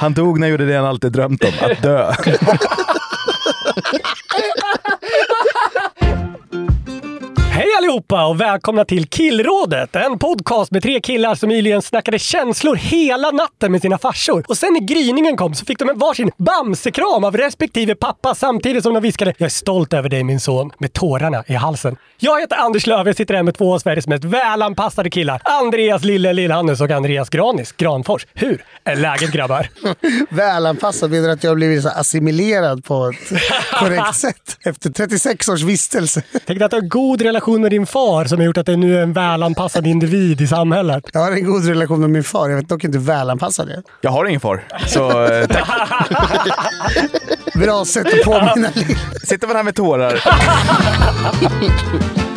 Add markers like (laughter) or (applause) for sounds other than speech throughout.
Han dog när han gjorde det han alltid drömt om, att dö. (laughs) Hej allihopa och välkomna till Killrådet! En podcast med tre killar som nyligen snackade känslor hela natten med sina farsor. Och sen när gryningen kom så fick de en varsin bamsekram av respektive pappa samtidigt som de viskade “Jag är stolt över dig min son” med tårarna i halsen. Jag heter Anders Löf, jag sitter här med två av Sveriges mest välanpassade killar. Andreas Lille Lillhannes och Andreas Granis Granfors. Hur är läget grabbar? (laughs) Välanpassad menar att jag har blivit så assimilerad på ett (laughs) korrekt sätt efter 36 års vistelse. Tänk att har en god relation med din far som har gjort att du nu är en välanpassad individ i samhället. Jag har en god relation med min far, jag vet dock inte hur välanpassad jag är. Jag har ingen far, så eh, tack. Bra sätt att påminna. Sitter man här med tårar. (laughs)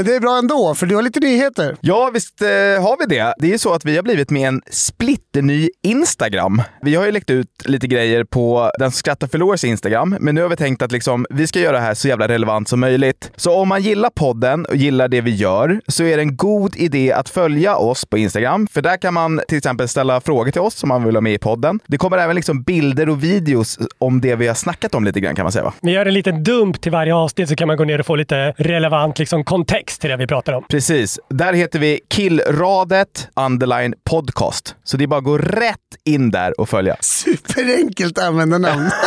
Men det är bra ändå, för du har lite nyheter. Ja, visst eh, har vi det. Det är ju så att vi har blivit med en splitterny Instagram. Vi har ju läckt ut lite grejer på Den som skrattar förlorars Instagram, men nu har vi tänkt att liksom, vi ska göra det här så jävla relevant som möjligt. Så om man gillar podden och gillar det vi gör så är det en god idé att följa oss på Instagram, för där kan man till exempel ställa frågor till oss om man vill ha med i podden. Det kommer även liksom bilder och videos om det vi har snackat om lite grann kan man säga va? Vi gör en liten dump till varje avsnitt så kan man gå ner och få lite relevant liksom, kontext till det vi pratar om. Precis. Där heter vi Killradet underline podcast. Så det är bara att gå rätt in där och följa. Superenkelt användarnamn. (laughs)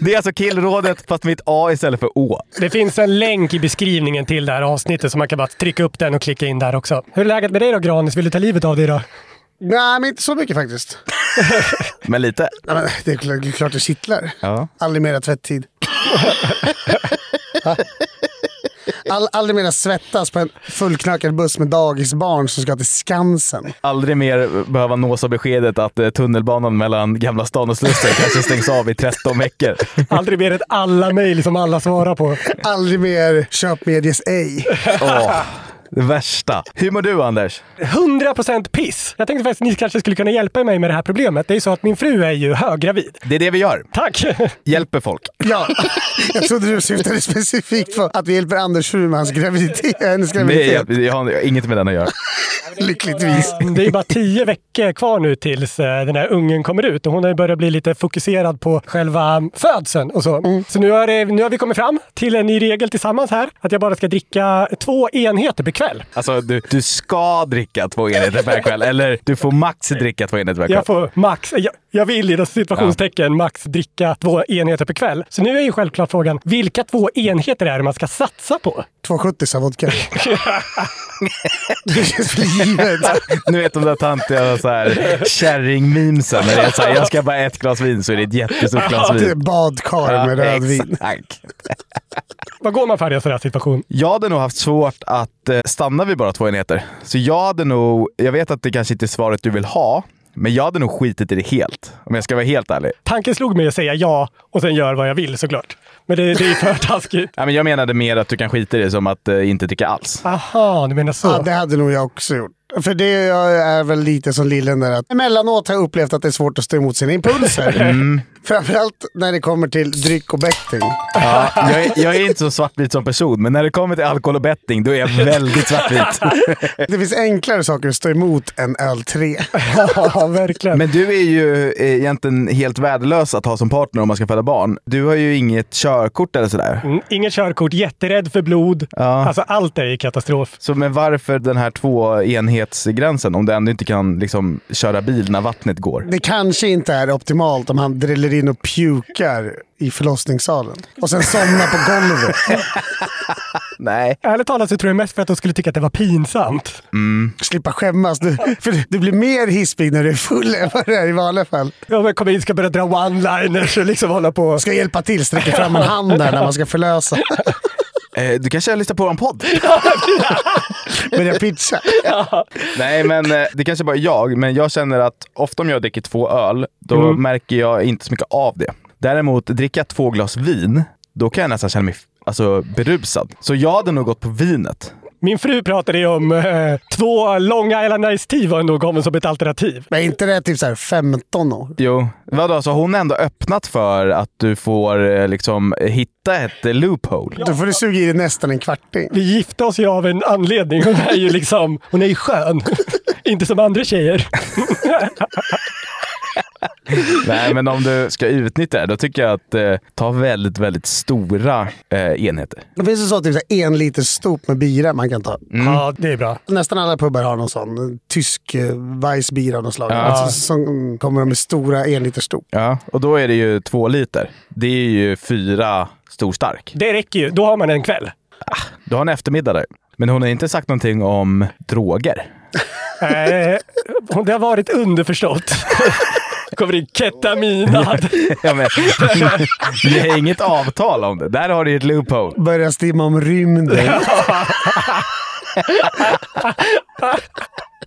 Det är alltså Killrådet fast med ett A istället för Å. Det finns en länk i beskrivningen till det här avsnittet så man kan bara trycka upp den och klicka in där också. Hur är läget med dig då Granis? Vill du ta livet av dig då? Nej, men inte så mycket faktiskt. (laughs) Men lite. Nej, men det är klart det, kittlar. Ja. Aldrig mera tvätttid. (laughs) All, aldrig mera svettas på en fullknökad buss med dagisbarn som ska till Skansen. Aldrig mer behöva nås av beskedet att eh, tunnelbanan mellan Gamla stan och Slussen kanske stängs av i 13 veckor. Aldrig mer ett alla-mejl som alla svarar på. Aldrig mer köp medges ej. Åh, det värsta. Hur mår du Anders? 100% piss! Jag tänkte faktiskt att ni kanske skulle kunna hjälpa mig med det här problemet. Det är ju så att min fru är ju höggravid. Det är det vi gör. Tack! (laughs) Hjälper folk. Ja, jag trodde du syftade specifikt på att vi hjälper Anders fru med hans graviditet. Hennes Nej, graviditet. jag, jag har inget med den att göra. Lyckligtvis. Det är bara tio veckor kvar nu tills eh, den här ungen kommer ut och hon har ju börjat bli lite fokuserad på själva födseln och så. Så nu har, det, nu har vi kommit fram till en ny regel tillsammans här. Att jag bara ska dricka två enheter per kväll. Alltså, du, du ska dricka två enheter per kväll, eller du får max dricka två enheter per kväll. Jag får max, jag, jag vill i situationstecken max dricka två enheter per kväll. Så nu är ju självklart frågan, vilka två enheter är det man ska satsa på? 270 vodka. (laughs) det känns väl givet. Nu vet de där tantiga så här kärring-memesen. När det är så här, jag ska bara ett glas vin så är det ett jättestort glas Det är vin. badkar med rödvin. exakt. Vad går man för i en sån här situation? Jag hade nog haft svårt att eh, stanna vid bara två enheter. Så jag hade nog, jag vet att det kanske inte är svaret du vill ha, men jag hade nog skitit i det helt. Om jag ska vara helt ärlig. Tanken slog mig att säga ja och sen gör vad jag vill såklart. Men det, det är för (laughs) taskigt. Ja, men jag menade mer att du kan skita i det som att eh, inte dricka alls. Aha, du menar så. Ja, det hade nog jag också gjort. För det är väl lite som Lillen där att emellanåt har jag upplevt att det är svårt att stå emot sina impulser. (laughs) Mm. Framförallt när det kommer till dryck och betting. Ja, jag, är, jag är inte så svartvit som person, men när det kommer till alkohol och betting, då är jag väldigt svartvit. (laughs) Det finns enklare saker att stå emot än öl 3. (laughs) Ja, verkligen. Men du är ju eh, egentligen helt värdelös att ha som partner om man ska föda barn. Du har ju inget körkort eller sådär. Mm, Inget körkort, jätterädd för blod. Ja. Alltså allt är ju katastrof. Så men varför den här två enhetsgränsen om du ändå inte kan liksom, köra bil när vattnet går? Det kanske inte är optimalt om han dräller in och pukar i förlossningssalen. Och sen somnar på golvet. (laughs) Nej. Ärligt talat så tror jag mest för att de skulle tycka att det var pinsamt. Slippa skämmas. Du, för du blir mer hispig när du är full än vad du är i vanliga fall. Ja, men kom in, ska börja dra one-liners och liksom hålla på. Ska hjälpa till, sträcker fram en hand där när man ska förlösa. (laughs) Eh, du kanske har lyssnat på vår podd? (laughs) Börja pitcha. Nej, men eh, det kanske bara är jag, men jag känner att ofta om jag dricker två öl, då märker jag inte så mycket av det. Däremot, dricker jag två glas vin, då kan jag nästan känna mig alltså, berusad. Så jag hade nog gått på vinet. Min fru pratade ju om eh, två Long Island Ice Tea var nog kommen som ett alternativ. Men är inte det typ så här 15 år? Jo, vadå, så hon har ändå öppnat för att du får eh, liksom hitta ett eh, loophole? Då får du suga i dig nästan en kvarting. Vi gifte oss ju av en anledning. Hon är ju liksom, hon är ju skön. (laughs) Inte som andra tjejer. (laughs) Nej, men om du ska utnyttja det, då tycker jag att eh, ta väldigt, väldigt stora eh, enheter. Det finns ju så typ så här en liter stop med bira man kan ta. Ja, det är bra. Nästan alla pubbar har någon sån tysk eh, Weissbier av något slag. Alltså, som kommer de med stora en liter stop. Ja, och då är det ju två liter. Det är ju fyra stor stark. Det räcker ju. Då har man en kväll. Du har en eftermiddag där. Men hon har inte sagt någonting om droger. (laughs) Eh, det har varit underförstått. (laughs) Kommer in ketaminad. (laughs) Ja, men, (laughs) det är inget avtal om det. Där har du ett loophole. Börja stimma om rymden. (laughs)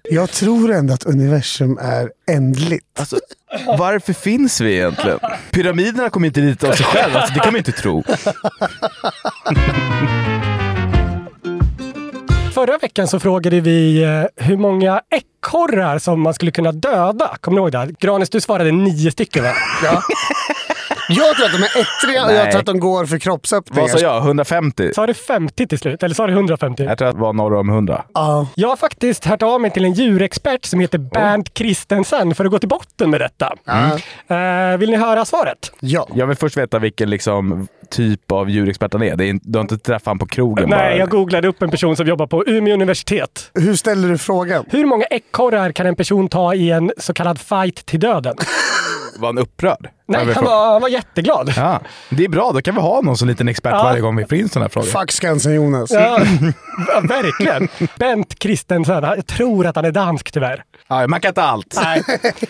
Jag tror ändå att universum är ändligt. Alltså, varför finns vi egentligen? Pyramiderna kom inte dit av sig själva, alltså, det kan man inte tro. Förra veckan så frågade vi eh, hur många ekorrar som man skulle kunna döda. Kommer ni ihåg det? Granis, du svarade nio stycken va? Ja. (laughs) Jag tror att de är ettriga och jag tror att de går för kroppsöppningar. Vad sa jag? 150? Sa du 50 till slut? Eller sa du 150? Jag tror att det var norr om 100. Ja. Jag har faktiskt hört av mig till en djurexpert som heter Bernt Kristensen för att gå till botten med detta. Eh, vill ni höra svaret? ja. Jag vill först veta vilken liksom, typ av djurexpert han är. Det är inte- du har inte träffat honom på krogen bara? Nej, jag googlade upp en person som jobbar på Umeå universitet. Hur ställer du frågan? Hur många ekorrar kan en person ta i en så kallad fight till döden? Var han upprörd? Nej, han var, han var jätteglad. Ja, det är bra. Då kan vi ha någon som liten expert Ja. varje gång vi får in sådana här frågor. Fuck Skansen-Jonas. Ja, ja, verkligen. Bent Kristensen. Jag tror att han är dansk tyvärr. Ja, man kan inte allt. Nej.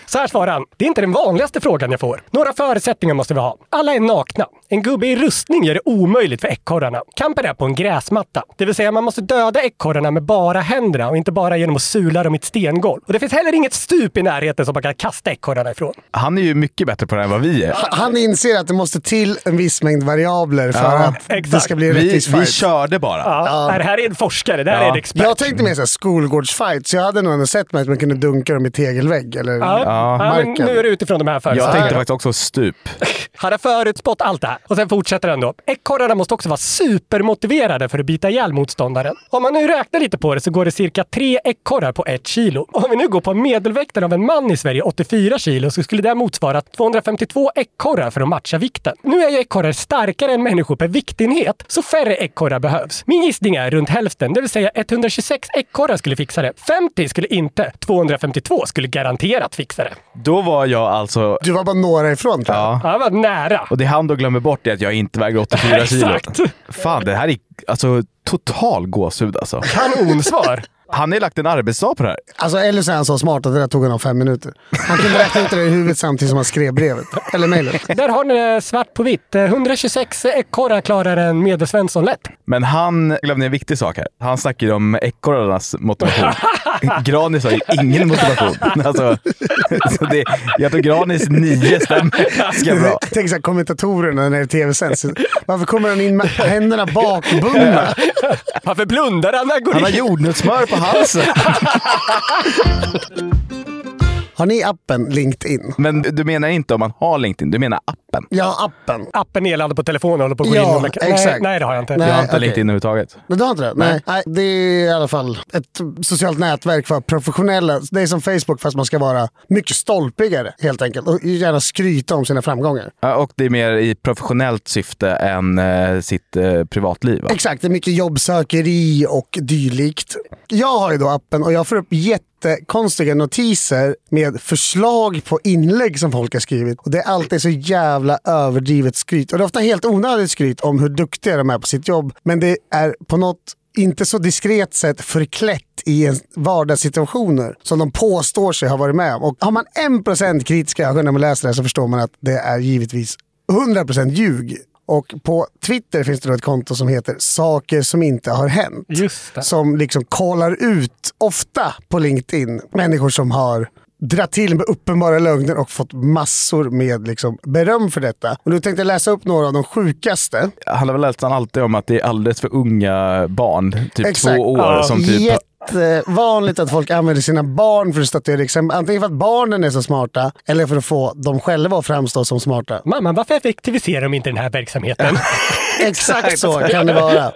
Så här svarar han. Det är inte den vanligaste frågan jag får. Några förutsättningar måste vi ha. Alla är nakna. En gubbe i rustning gör det omöjligt för ekorrarna. Kampen är på en gräsmatta. Det vill säga man måste döda ekorrarna med bara händerna och inte bara genom att sula dem i ett stengolv. Och det finns heller inget stup i närheten som man kan kasta ekorrarna ifrån. Han är ju mycket bättre på det än vad vi är. Han inser att det måste till en viss mängd variabler för Ja, att det exakt. ska bli en Vi, rättvis vi fight. körde bara. Ja, Det här är en forskare, det här Ja. är en expert. Jag tänkte mer såhär skolgårdsfight, så jag hade nog ändå sett mig att man kunde dunka dem i tegelvägg eller Ja, ja, men marken. nu är det utifrån de här Jag förutsättningarna. tänkte faktiskt också stup. (laughs) Han har förutspått allt det här. Och sen fortsätter han då. Ekorrarna måste också vara supermotiverade för att bita ihjäl motståndaren. Om man nu räknar lite på det så går det cirka tre ekorrar på ett kilo. Om vi nu går på medelväkten av en man i Sverige, 84 kilo, så skulle det motsvara 252 ekorrar för att matcha vikten. Nu är ju ekorrar starkare än människor per viktenhet, så färre ekorrar behövs. Min gissning är runt hälften, det vill säga 126 ekorrar skulle fixa det. 50 skulle inte. 252 skulle garanterat fixa det. Då var jag alltså... Du var bara några ifrån tror jag. Ja. Ja, det var nära. Och det han då glömmer bort är att jag inte väger 84 (laughs) kilo. Exakt. Fan, det här är alltså total gåshud alltså. Kanonsvar. Han har ju lagt en arbetsdag på det här. Alltså, eller så är han så smart att det där tog honom fem minuter. Han kunde räkna ut det i huvudet samtidigt som han skrev brevet. Eller mejlet. Där har ni det svart på vitt. Eh, 126 ekorrar klarar en medelsvensson lätt. Men han glömde en viktig sak här. Han snackade ju om ekorrarnas motivation. (laughs) Granis har ju ingen motivation. (laughs) Alltså, så det, jag tror Granis nio stämmer ganska bra. Tänk så här, kommentatorerna när det tv-sänds. Varför kommer han in med händerna bakbundna? Varför blundar han när han går Han har in? jordnötssmör på halsen. Har ni appen LinkedIn? Men du menar inte om man har LinkedIn, du menar appen? Ja, appen. Appen nedladdad på telefonen håller på att gå Ja, in. och man kan- Nej, exakt. nej, det har jag inte. Nej. Jag har inte okej. LinkedIn överhuvudtaget. Men du har inte det? Nej. Nej. Det är i alla fall ett socialt nätverk för professionella. Det är som Facebook fast man ska vara mycket stolpigare helt enkelt. Och gärna skryta om sina framgångar. Ja, och det är mer i professionellt syfte än eh, sitt eh, privatliv. Va? Exakt, det är mycket jobbsökeri och dylikt. Jag har ju då appen och jag får upp jättekonstiga notiser med förslag på inlägg som folk har skrivit. Och Det är alltid så jävla överdrivet skryt. Och det är ofta helt onödigt skryt om hur duktiga de är på sitt jobb. Men det är på något inte så diskret sätt förklätt i en vardagssituationer som de påstår sig ha varit med om. Och har man en procent kritiska ögon när man läser det så förstår man att det är givetvis 100% ljug. Och på Twitter finns det då ett konto som heter Saker som inte har hänt. Just det. Som liksom kollar ut, ofta på LinkedIn, människor som har dratt till med uppenbara lögner och fått massor med liksom beröm för detta. Och nu tänkte jag läsa upp några av de sjukaste. Det handlar väl nästan alltid om att det är alldeles för unga barn, typ Exakt. två år, Ja. som typ Jättevanligt att folk använder sina barn för att statuera exempel. Antingen för att barnen är så smarta eller för att få dem själva att framstå som smarta. Mamma, varför effektiviserar de inte den här verksamheten? (laughs) Exakt så kan det vara.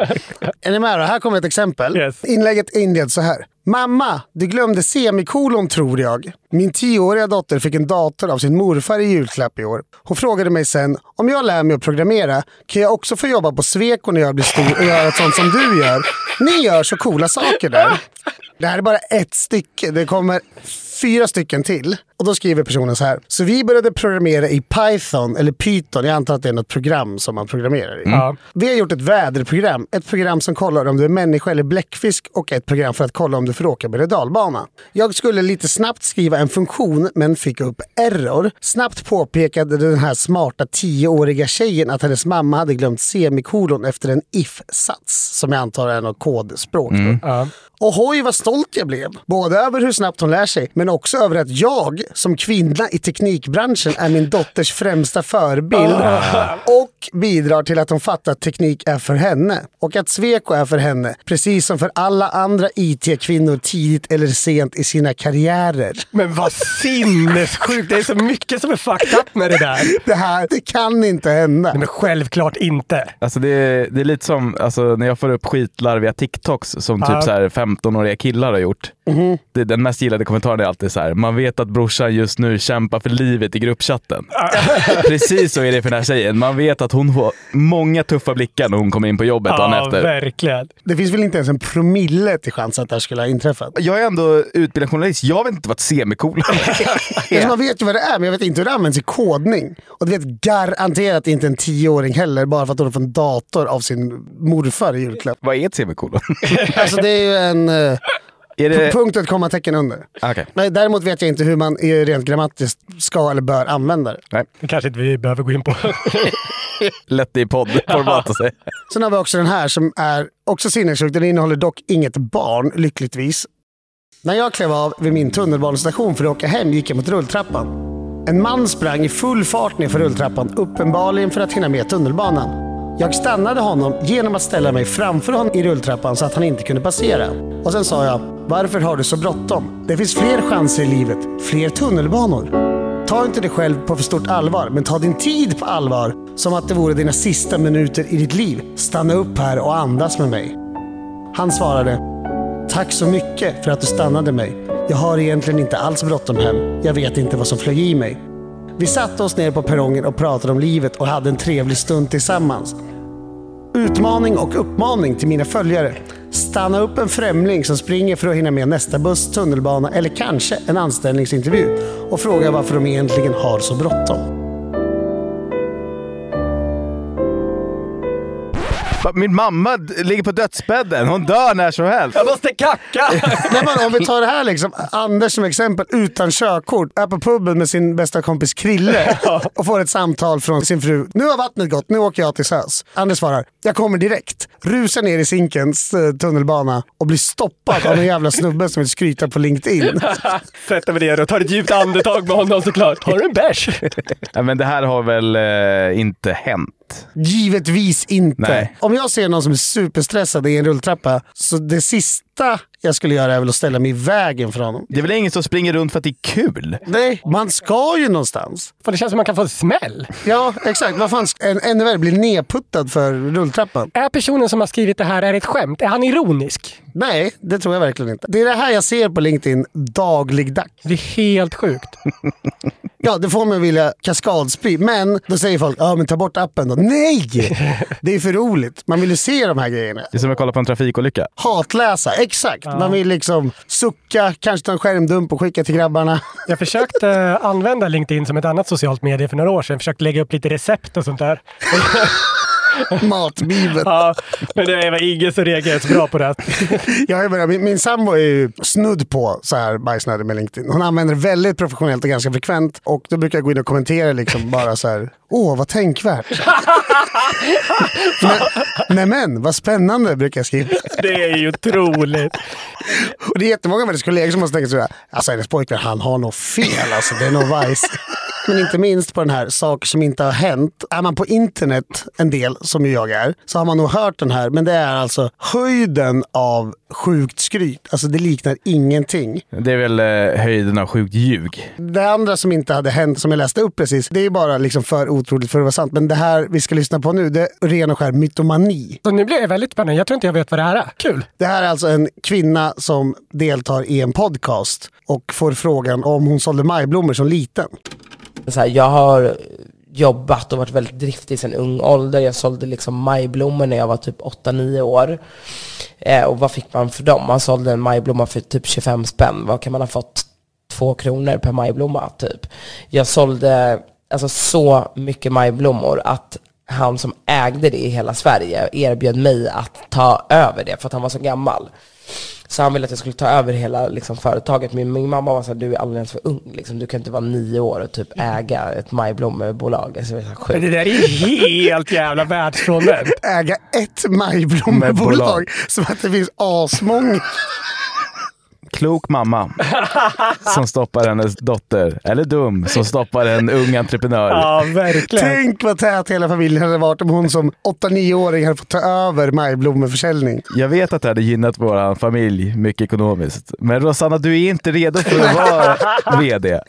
Är ni med då? Här kommer ett exempel. Yes. Inlägget inleds så här. Mamma, du glömde semikolon tror jag. Min tioåriga dotter fick en dator av sin morfar i julklapp i år. Hon frågade mig sen, om jag lär mig att programmera, kan jag också få jobba på Sweco när jag blir stor och göra sånt som du gör? Ni gör så coola saker där. (laughs) Det här är bara ett stycke. Det kommer fyra stycken till. Och då skriver personen så här. Så vi började programmera i Python, eller Python. Jag antar att det är något program som man programmerar i. Ja. Vi har gjort ett väderprogram. Ett program som kollar om du är människa eller bläckfisk och ett program för att kolla om du får åka berg dalbana. Jag skulle lite snabbt skriva en funktion men fick upp error. Snabbt påpekade den här smarta tioåriga tjejen att hennes mamma hade glömt semikolon efter en if-sats som jag antar är något kodspråk. Då. Ja. Och hoj vad stolt jag blev. Både över hur snabbt hon lär sig, men också över att jag som kvinna i teknikbranschen är min dotters främsta förebild. Och bidrar till att hon fattar att teknik är för henne. Och att Sweco är för henne, precis som för alla andra IT-kvinnor tidigt eller sent i sina karriärer. Men vad sinnessjukt! Det är så mycket som är fucked up med det där. Det här, det kan inte hända. Men självklart inte. Alltså det, är, det är lite som alltså, när jag får upp skitlarviga TikToks som typ Ja. så här 15-åriga killar har gjort. Det, den mest gillade kommentaren är alltid så här. man vet att brorsan just nu kämpar för livet i gruppchatten. (laughs) Precis så är det för den här tjejen. Man vet att hon får många tuffa blickar när hon kommer in på jobbet dagen Ja, efter. verkligen. Det finns väl inte ens en promille till chans att det här skulle ha inträffat. Jag är ändå utbildad journalist. Jag vet inte vad ett semikolon är. (laughs) Man vet ju vad det är, men jag vet inte hur det används i kodning. Och du vet garanterat inte en tioåring heller, bara för att hon har fått en dator av sin morfar i julklapp. Vad är ett semikolon? Alltså det är ju en uh, är det... punkt och ett kommatecken under. Okej. Nej, däremot vet jag inte hur man i rent grammatiskt ska eller bör använda det. Nej, Det kanske inte vi behöver gå in på. (laughs) lätt i poddformat att säga. (laughs) Sen har vi också den här som är också sinnessjuk. Den innehåller dock inget barn, lyckligtvis. När jag klev av vid min tunnelbanestation för att åka hem gick jag mot rulltrappan. En man sprang i full fart ner för rulltrappan, uppenbarligen för att hinna med tunnelbanan. Jag stannade honom genom att ställa mig framför honom i rulltrappan så att han inte kunde passera. Och sen sa jag, varför har du så bråttom? Det finns fler chanser i livet, fler tunnelbanor. Ta inte dig själv på för stort allvar, men ta din tid på allvar som att det vore dina sista minuter i ditt liv. Stanna upp här och andas med mig. Han svarade, tack så mycket för att du stannade mig. Jag har egentligen inte alls bråttom hem. Jag vet inte vad som flög i mig. Vi satte oss ner på perrongen och pratade om livet och hade en trevlig stund tillsammans. Utmaning och uppmaning till mina följare. Stanna upp en främling som springer för att hinna med nästa buss, tunnelbana eller kanske en anställningsintervju och fråga varför de egentligen har så bråttom. Min mamma ligger på dödsbädden. Hon dör när som helst. Jag måste kacka! (laughs) Nej, men om vi tar det här liksom, Anders som exempel utan körkort, är på puben med sin bästa kompis Krille (laughs) och får ett samtal från sin fru. Nu har vattnet gått, nu åker jag till SÖS. Anders svarar, jag kommer direkt. Rusar ner i Zinkens eh, tunnelbana och blir stoppad av en jävla snubbe som vill skryta på LinkedIn. (laughs) Sätter mig ner och tar ett djupt andetag med honom såklart. Har du en bärs? Ja, men det här har väl eh, inte hänt? Givetvis inte. Nej. Om jag ser någon som är superstressad i en rulltrappa, så det sista sista jag skulle göra är väl att ställa mig i vägen för honom. Det är väl ingen som springer runt för att det är kul? Nej, man ska ju någonstans. För det känns som man kan få en smäll. Ja, exakt. Vad fan, en, ännu värre, bli nedputtad för rulltrappan. Är personen som har skrivit det här är ett skämt? Är han ironisk? Nej, det tror jag verkligen inte. Det är det här jag ser på LinkedIn dagligdags. Det är helt sjukt. Ja, det får mig att vilja kaskadspy. Men då säger folk, ja men ta bort appen då. Nej! (laughs) Det är för roligt. Man vill ju se de här grejerna. Det är som att kolla på en trafikolycka. Hatläsa, exakt. Man vill liksom sucka, kanske ta en skärmdump och skicka till grabbarna. (laughs) Jag försökte använda LinkedIn som ett annat socialt medie för några år sedan. Försökte lägga upp lite recept och sånt där. (laughs) (laughs) Matbibeln. Ja, men det var ingen som reagerade så bra på det. (laughs) Jag har ju börjat, min, min sambo är ju snudd på så här bajsnödig med LinkedIn. Hon använder det väldigt professionellt och ganska frekvent. Och då brukar jag gå in och kommentera liksom bara så här. Åh, vad tänkvärt. (laughs) men, men, vad spännande brukar jag skriva. Det är ju otroligt. Och det är jättemånga av hennes kollegor som måste tänka sådär. Alltså hennes pojkvän, han har nog fel alltså. Det är nog vajs. Men inte minst på den här saker som inte har hänt. Är man på internet en del, som ju jag är, så har man nog hört den här. Men det är alltså höjden av sjukt skryt. Alltså det liknar ingenting. Det är väl eh, höjden av sjukt ljug. Det andra som inte hade hänt, som jag läste upp precis, det är bara liksom för otroligt för att vara sant. Men det här vi ska lyssna på nu, det är ren och skär mytomani. Så nu blir det väldigt spännande. Jag tror inte jag vet vad det här är. Kul. Det här är alltså en kvinna som deltar i en podcast och får frågan om hon sålde majblommor som liten. Typ så här, jag har jobbat och varit väldigt driftig sedan ung ålder. Jag sålde liksom majblommor när jag var typ 8-9 år. Eh, och vad fick man för dem? Man sålde en majblomma för typ 25 spänn. Vad kan man ha fått? Två kronor per majblomma typ. Jag sålde alltså så mycket majblommor att han som ägde det i hela Sverige erbjöd mig att ta över det för att han var så gammal. Så han ville att jag skulle ta över hela liksom, företaget. Min, min mamma var så här, du är alldeles för ung. Liksom. Du kan inte vara nio år och typ äga ett majblommebolag. Alltså, det här Men det där är helt jävla världsfrånvänt. Äga ett majblommebolag som att det finns asmånga. Klok mamma (laughs) som stoppar hennes dotter. Eller dum som stoppar en ung entreprenör. Ja, verkligen. Tänk vad tät hela familjen hade varit om hon som 8-9-åring hade fått ta över majblommeförsäljning. Jag vet att det hade gynnat vår familj mycket ekonomiskt. Men Rosanna, du är inte redo för att vara (laughs) VD.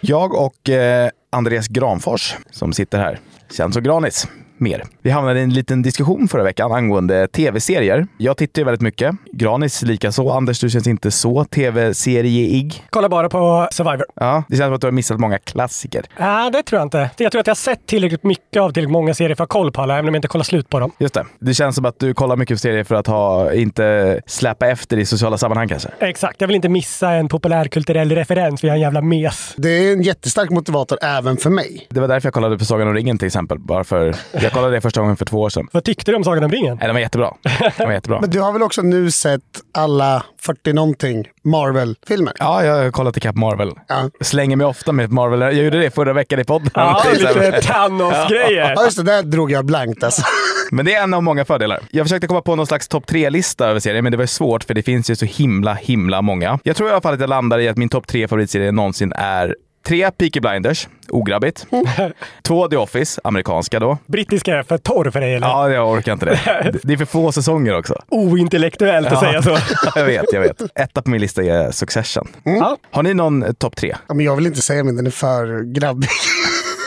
Jag och eh, Andreas Granfors, som sitter här, känd som Granis, mer. Vi hamnade i en liten diskussion förra veckan angående tv-serier. Jag tittar ju väldigt mycket. Granis likaså. Anders, du känns inte så tv-serieig. Kolla bara på Survivor. Ja, det känns som att du har missat många klassiker. Nej, det tror jag inte. Jag tror att jag har sett tillräckligt mycket av tillräckligt många serier för att ha koll på alla, även om jag inte kollar slut på dem. Just det. Det känns som att du kollar mycket på serier för att ha, inte släppa efter i sociala sammanhang kanske. Exakt. Jag vill inte missa en populärkulturell referens via en jävla mes. Det är en jättestark motivator även för mig. Det var därför jag kollade på Sagan om ringen till exempel. Bara för, (laughs) jag kollade det första gången för två år sedan. Vad tyckte du om Sagan om ringen? Nej, den var jättebra. Den var jättebra. Men du har väl också nu sett alla 40-någonting Marvel-filmer? Ja, jag har kollat ikapp Marvel. Ja. Slänger mig ofta med Marvel. Jag gjorde det förra veckan i podden. Ja, (laughs) lite Thanos-grejer. Ja just det, där drog jag blankt alltså. (laughs) Men det är en av många fördelar. Jag försökte komma på någon slags topp tre-lista över serier, men det var svårt för det finns ju så himla, himla många. Jag tror i alla fall att jag landar i att min topp tre favoritserier någonsin är Tre, Peaky Blinders, ograbbigt. (laughs) Två, The Office, amerikanska då. Brittiska är för torr för dig, eller? Ja, jag orkar inte det. (laughs) Det är för få säsonger också. Ointellektuellt att säga så. (laughs) jag vet, jag vet. Etta på min lista är Succession. Ja. Har ni någon topp tre? Ja, men jag vill inte säga men den är för grabbig.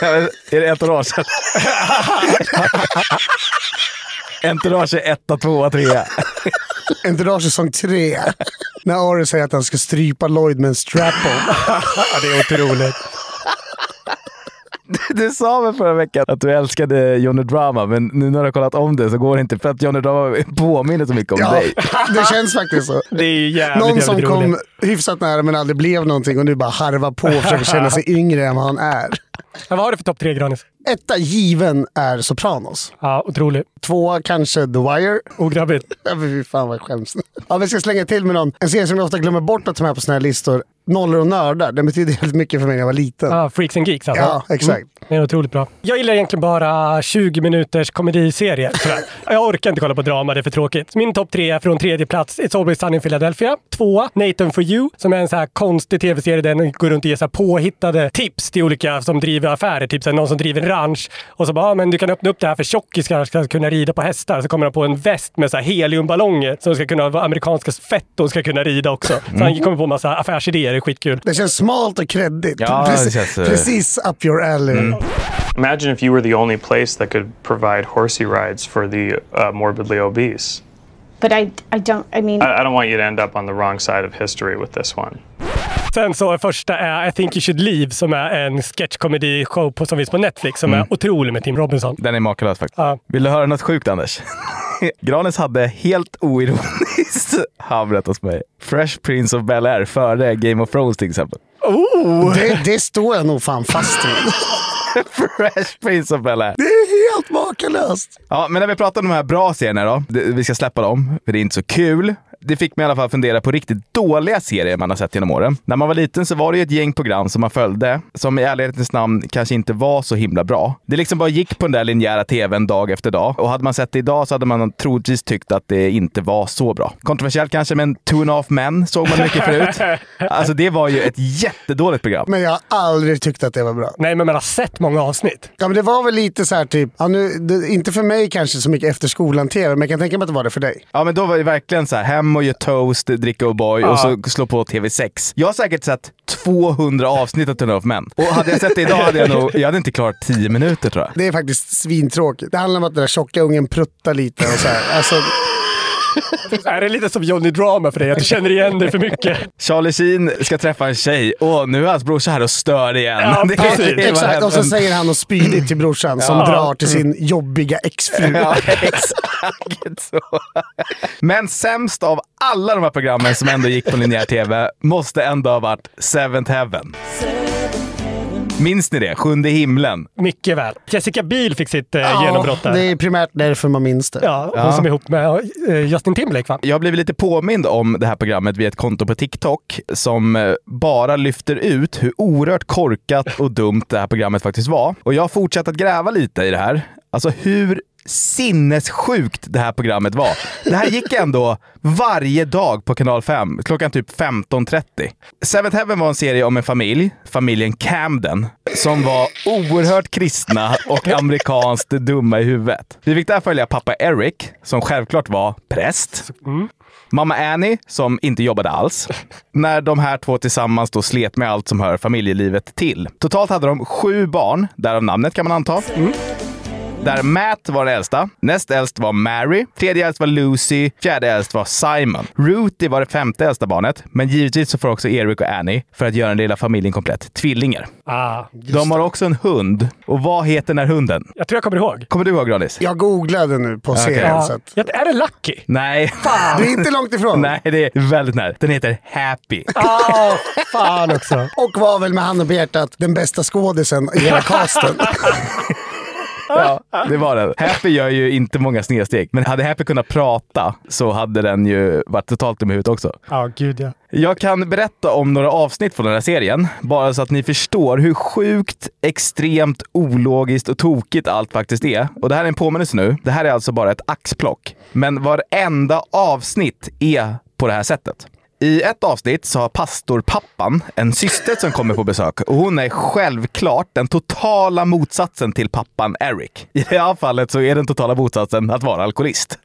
Ja, Är det entourage? Entourage är etta, tvåa, trea. Entourage säsong tre. När Ari säger att han ska strypa Lloyd med en strap-on. det är otroligt. Du sa väl förra veckan att du älskade Johnny Drama, men nu när du har kollat om det så går det inte för att Johnny Drama påminner så mycket om Ja, dig. det känns faktiskt så. Det är ju jävligt, Någon som jävligt kom roligt. hyfsat nära men aldrig blev någonting och nu bara harvar på och försöker känna sig yngre än vad han är. Men vad har du för topp tre, Granis? Etta given är Sopranos. Ja, otroligt. Tvåa kanske The Wire. Ograbbigt. (laughs) Ja, fy fan vad jag skäms. Ja, vi ska slänga till med någon. En serie som jag ofta glömmer bort att ta med på såna här listor. nollor och nördar. Den betydde väldigt mycket för mig när jag var liten. Ja, Freaks and Geeks alltså. Ja, exakt. Mm, det är otroligt bra. Jag gillar egentligen bara 20 minuters komediserier. sådär. (laughs) Jag orkar inte kolla på drama, det är för tråkigt. Min topp tre är från tredje plats It's Always Sunny in Philadelphia. Tvåa Nathan for You, som är en så här konstig tv-serie där den går runt och ger så här påhittade tips till olika som driver affärer. Typ så här, någon som driver en ranch och så bara, ah, men du kan öppna upp det här för tjockisar ska kunna rida på hästar. Så kommer han på en väst med så här heliumballonger som ska kunna vara amerikanska fett och ska kunna rida också. Så han kommer på massa affärsidéer, det är skitkul. Det känns smalt och kreddigt. Ja, det precis, känns, eh, precis up your alley. Imagine if you were the only place that could provide horsey rides for the uh, morbidly obese. But I, I don't, I mean, I, I don't want you to end up on the wrong side of history with this one. Sen så första är I think you should leave som är en sketchkomedi-show på, som finns på Netflix som är otrolig med Tim Robinson. Den är makalös faktiskt. Ja. Vill du höra något sjukt Anders? (laughs) Granis hade helt oironiskt hamrat hos mig. Fresh Prince of Bel-Air före Game of Thrones till exempel. Oh! Det, det står jag nog fan fast vid. (laughs) Fresh Prince of Bel-Air. Det är helt makalöst. Ja, men när vi pratar om de här bra serierna då. Vi ska släppa dem, för det är inte så kul. Det fick mig i alla fall fundera på riktigt dåliga serier man har sett genom åren. När man var liten så var det ju ett gäng program som man följde, som i ärlighetens namn kanske inte var så himla bra. Det liksom bara gick på den där linjära tvn dag efter dag. Och hade man sett det idag så hade man troligtvis tyckt att det inte var så bra. Kontroversiellt kanske, men Two and a Half Men såg man mycket förut. (laughs) Alltså det var ju ett jättedåligt program. Men jag har aldrig tyckt att det var bra. Nej, men man har sett många avsnitt. Ja, men det var väl lite så här typ, ja, nu, det, inte för mig kanske så mycket efter skolan-tv, men jag kan tänka mig att det var det för dig. Ja, men då var det verkligen så här, hem och göra toast, dricka O'boy och så slå på TV6. Jag har säkert sett 200 avsnitt av Turn Off Men. Och hade jag sett det idag hade jag nog, jag hade inte klarat 10 minuter tror jag. Det är faktiskt svintråkigt. Det handlar om att den där tjocka ungen pruttar lite och så här. Alltså, (laughs) Är det lite som Johnny Drama för dig? Att du känner igen dig för mycket? Charlie Sheen ska träffa en tjej och nu är hans brorsa här och stör igen. Ja, (laughs) Det är- precis. det exakt, och så säger han och spydigt till brorsan som drar till sin jobbiga exfru. (laughs) Ja, exakt så. Men sämst av alla de här programmen som ändå gick på linjär tv måste ändå ha varit Seventh Heaven. Minns ni det? Sjunde himlen. Mycket väl. Jessica Biel fick sitt eh, Ja, genombrott där. det är primärt därför man minns det. Ja, hon som är ihop med eh, Justin Timberlake va? Jag har blivit lite påmind om det här programmet via ett konto på TikTok som eh, bara lyfter ut hur oerhört korkat och dumt det här programmet faktiskt var. Och jag har fortsatt att gräva lite i det här. Alltså hur sinnessjukt det här programmet var. Det här gick ändå varje dag på kanal 5, klockan typ 15.30. Seventh Heaven var en serie om en familj, familjen Camden, som var oerhört kristna och amerikanskt dumma i huvudet. Vi fick där följa pappa Eric, som självklart var präst. Mamma Annie, som inte jobbade alls. När de här två tillsammans då slet med allt som hör familjelivet till. Totalt hade de sju barn, därav namnet kan man anta. Där Matt var den äldsta, näst äldst var Mary, tredje äldst var Lucy, fjärde äldst var Simon. Ruthie var det femte äldsta barnet, men givetvis så får också Eric och Annie, för att göra den lilla familjen komplett, tvillingar. Ah, De har också en hund. Och vad heter den här hunden? jag tror jag kommer ihåg. Kommer du ihåg Granis? Jag googlade nu på serien. Ja. Så att, Ja, är det Lucky? Nej. du är inte långt ifrån. Nej, det är väldigt nära. Den heter Happy. Ah, fan också. Och var väl med handen på hjärtat den bästa skådisen i hela (laughs) casten. Ja, det var den. Happy gör ju inte många snedsteg, men hade Happy kunnat prata så hade den ju varit totalt dum i huvudet också. Ja, gud ja. Jag kan berätta om några avsnitt från den här serien, bara så att ni förstår hur sjukt, extremt ologiskt och tokigt allt faktiskt är. Och det här är en påminnelse nu. Det här är alltså bara ett axplock. Men varenda avsnitt är på det här sättet. I ett avsnitt så har pastorpappan en syster som kommer på besök och hon är självklart den totala motsatsen till pappan Eric. I det här fallet så är den totala motsatsen att vara alkoholist.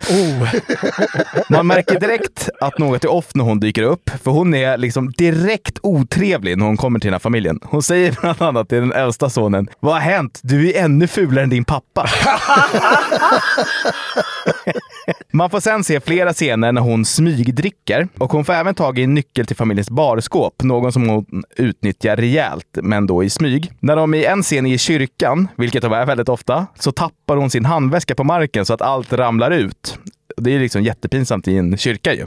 Man märker direkt att något är off när hon dyker upp, för hon är liksom direkt otrevlig när hon kommer till den här familjen. Hon säger bland annat till den äldsta sonen, vad har hänt? Du är ännu fulare än din pappa. (laughs) Man får sen se flera scener när hon smygdricker och hon får även tag i en nyckel till familjens barskåp, någon som hon utnyttjar rejält, men då i smyg. När de i en scen är i kyrkan, vilket de är väldigt ofta, så tappar hon sin handväska på marken så att allt ramlar ut. Det är liksom jättepinsamt i en kyrka ju.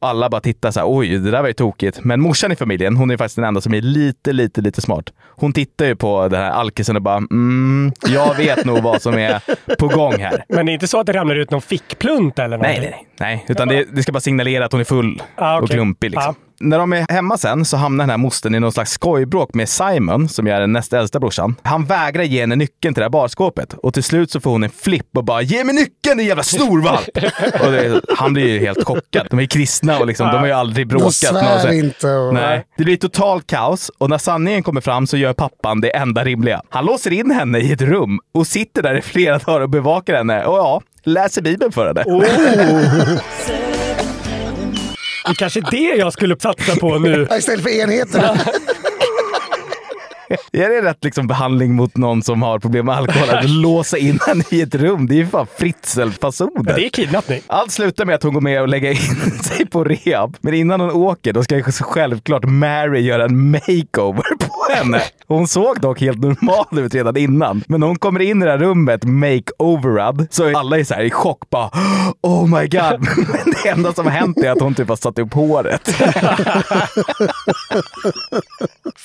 Alla bara tittar så här, oj, det där var ju tokigt. Men morsan i familjen, hon är faktiskt den enda som är lite, lite, lite smart. Hon tittar ju på den här alkisen och bara, mm, jag vet nog vad som är på gång här. Men det är inte så att det ramlar ut någon fickplunt eller Nej, någonting? nej, nej. nej. Utan det, det ska bara signalera att hon är full Ah, och okej. klumpig. Liksom. När de är hemma sen så hamnar den här mostern i någon slags skojbråk med Simon, som är den näst äldsta brorsan. Han vägrar ge henne nyckeln till det här barskåpet och till slut så får hon en flipp och bara “Ge mig nyckeln din jävla snorvalp!” och det, Han blir ju helt chockad. De är kristna och liksom, de har ju aldrig bråkat. De svär inte och- Nej. Det blir totalt kaos och när sanningen kommer fram så gör pappan det enda rimliga. Han låser in henne i ett rum och sitter där i flera dagar och bevakar henne och ja, läser Bibeln för henne. (laughs) Det är kanske det jag skulle satsa på nu. Istället för enheterna. (laughs) Är det rätt liksom behandling mot någon som har problem med alkohol? Att låsa in henne i ett rum? Det är ju fan Fritzl-fasoner. Det är kidnappning. Allt slutar med att hon går med och lägger in (laughs) sig på rehab. Men innan hon åker, då ska så självklart Mary göra en makeover på henne. Hon såg dock helt normal ut redan innan. Men när hon kommer in i det här rummet, makeoverad, så är alla så här i chock bara Oh my god. (laughs) Men enda som har hänt är att hon typ har satt upp håret. (laughs)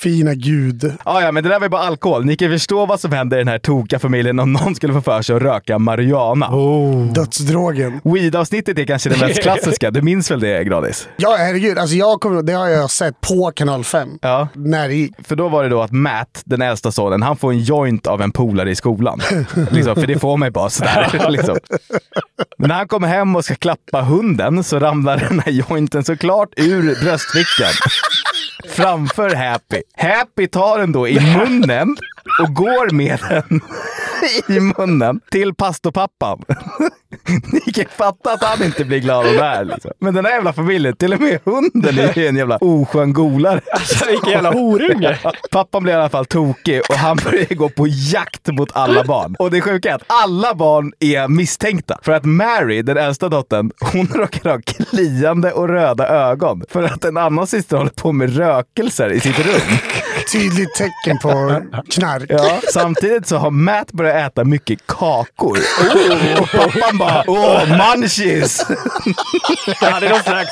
Fina gud. Ja, ja, men det där var ju bara alkohol. Ni kan förstå vad som händer i den här tokiga familjen om någon skulle få för sig att röka marijuana. Dödsdrogen. Weed-avsnittet är kanske det mest (laughs) klassiska. Du minns väl det, Gradis? Ja, herregud. Alltså jag kommer, det har jag sett på kanal 5. Ja. När det, För då var det då att Matt, den äldsta sonen, han får en joint av en polare i skolan. (laughs) liksom, för det får man ju bara sådär. (laughs) liksom. Men när han kommer hem och ska klappa hunden så ramlar den här jointen såklart ur bröstfickan. Framför Happy. Happy tar den då i munnen och går med den (laughs) i munnen till pastorpappan. (laughs) Ni kan fatta att han inte blir glad av det här. Liksom. Men den här jävla familjen, till och med hunden är ju en jävla oskön golare. Alltså, vilken jävla horunge. (laughs) Pappan blir i alla fall tokig och han börjar gå på jakt mot alla barn. Och det sjuka är att alla barn är misstänkta. För att Mary, den äldsta dottern, hon råkar ha kliande och röda ögon. För att en annan syster håller på med rökelser i sitt rum. Tydligt tecken på knark. Ja, samtidigt så har Matt börjat äta mycket kakor. Och pappan bara åh, munchies! Han är någon slags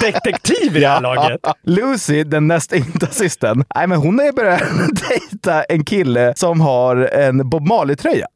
detektiv i det här laget. Lucy, den näst yngsta systern, nej, men hon har ju börjat (laughs) dejta en kille som har en Bob Marley-tröja.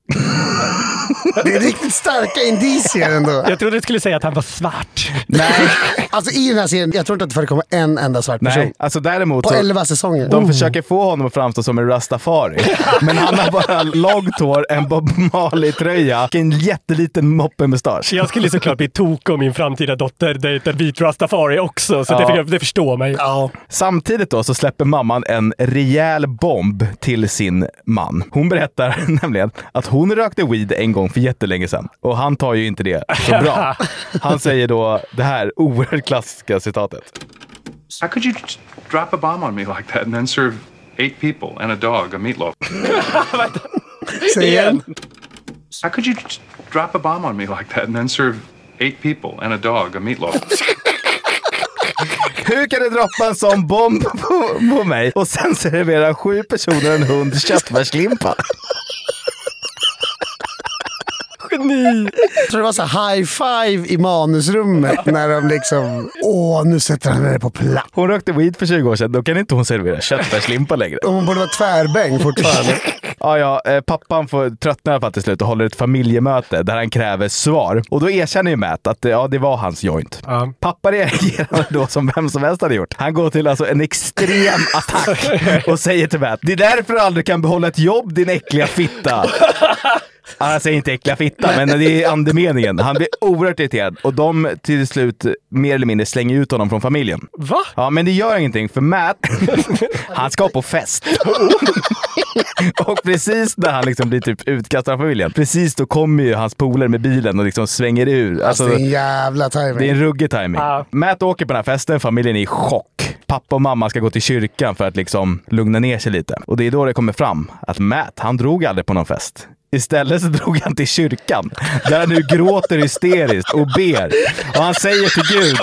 (laughs) Det är riktigt starka indicier ändå. Jag trodde du skulle säga att han var svart. Nej, (laughs) Alltså i den här serien, jag tror inte att det förekommer en enda svart person. nej. Alltså däremot På så, 11 säsonger. de Oh. försöker få honom att framstå som en rastafari. (laughs) Men han har bara långt hår, en Bob Marley-tröja och en jätteliten moppemustasch. Jag skulle såklart bli tok om min framtida dotter dejtar vit rastafari också, så Ja. det, det förstår ju. Ja. Samtidigt då så släpper mamman en rejäl bomb till sin man. Hon berättar nämligen att hon rökte weed en gång för jättelänge sedan och han tar ju inte det så bra. (laughs) Han säger då det här oerhört klassiska citatet. How could you drop a bomb on me like that and then serve eight people and a dog a meatloaf? (laughs) Säg igen. How could you drop a bomb on me like that and then serve eight people and a dog a meatloaf? (laughs) Hur kan du droppa en sån bomb på, på mig och sen servera sju personer en hund köttfärslimpa? Geni! Jag tror det var så high five i manusrummet när de liksom... Åh, nu sätter han henne på plats. Hon rökte weed för 20 år sedan, då kan inte hon servera köttfärslimpa längre. Hon borde vara tvärbäng fortfarande. (laughs) Ja, ja, eh, pappan får tröttna i alla fall till slut och håller ett familjemöte där han kräver svar. Och då erkänner ju Matt att eh, ja, det var hans joint. Ja. Pappa reagerar då som vem som helst hade gjort. Han går till alltså en extrem attack (laughs) och säger till Matt, det är därför du aldrig kan behålla ett jobb din äckliga fitta. (laughs) Han säger inte äckliga fitta, men det är andemeningen. Han blir oerhört irriterad och de till slut mer eller mindre slänger ut honom från familjen. Va? Ja, men det gör ingenting för Matt, (laughs) han ska på fest. (laughs) och precis när han liksom blir typ utkastad av familjen, precis då kommer ju hans polare med bilen och liksom svänger ur. Alltså, Alltså, det är en jävla timing. det är en ruggig timing. Ja. Matt åker på den här festen, familjen är i chock. Pappa och mamma ska gå till kyrkan för att liksom lugna ner sig lite. Och det är då det kommer fram att Matt, han drog aldrig på någon fest. Istället så drog han till kyrkan, där han nu gråter hysteriskt och ber. Och han säger till Gud,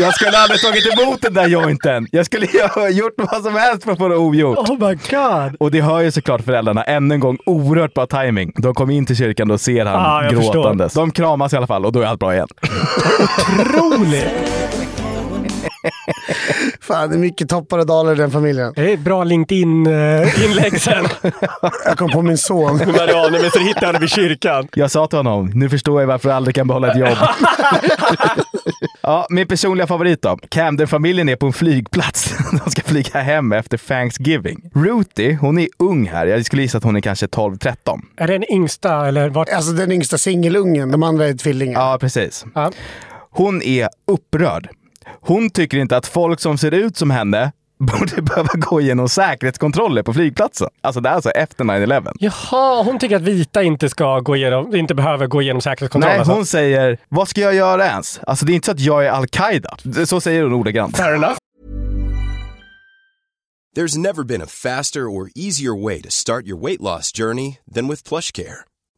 jag skulle aldrig tagit emot den där jointen. Jag skulle ha gjort vad som helst för att få det ogjort. Oh my god! Och det hör ju såklart föräldrarna. Ännu en gång oerhört bra timing. De kommer in till kyrkan och ser han Ah, jag förstår. gråtandes. De kramas i alla fall och då är allt bra igen. Otroligt! (laughs) Fan, det är mycket toppar och dalar i den familjen. Det är bra LinkedIn-inlägg sen. (laughs) Jag kom på min son. Marianne, men så hittade vid kyrkan. Jag sa till honom, nu förstår jag varför du aldrig kan behålla ett jobb. (laughs) ja, min personliga favorit då. Camden-familjen är på en flygplats. (laughs) De ska flyga hem efter Thanksgiving. Ruthie, hon är ung här. Jag skulle gissa att hon är kanske 12-13. Är det den yngsta eller vart? Alltså den yngsta singelungen, de andra är tvillingar. Ja, precis. Ja. Hon är upprörd. Hon tycker inte att folk som ser ut som henne (laughs) borde behöva gå igenom säkerhetskontroller på flygplatsen. Alltså det är alltså efter 9-11. Jaha, hon tycker att vita inte ska gå igenom, inte behöver gå igenom säkerhetskontroll. Nej, alltså. hon säger “Vad ska jag göra ens?” Alltså det är inte så att jag är al-Qaida. Så säger hon ordagrant. Fair enough. There's never been a faster or easier way to start your weight loss journey than with PlushCare.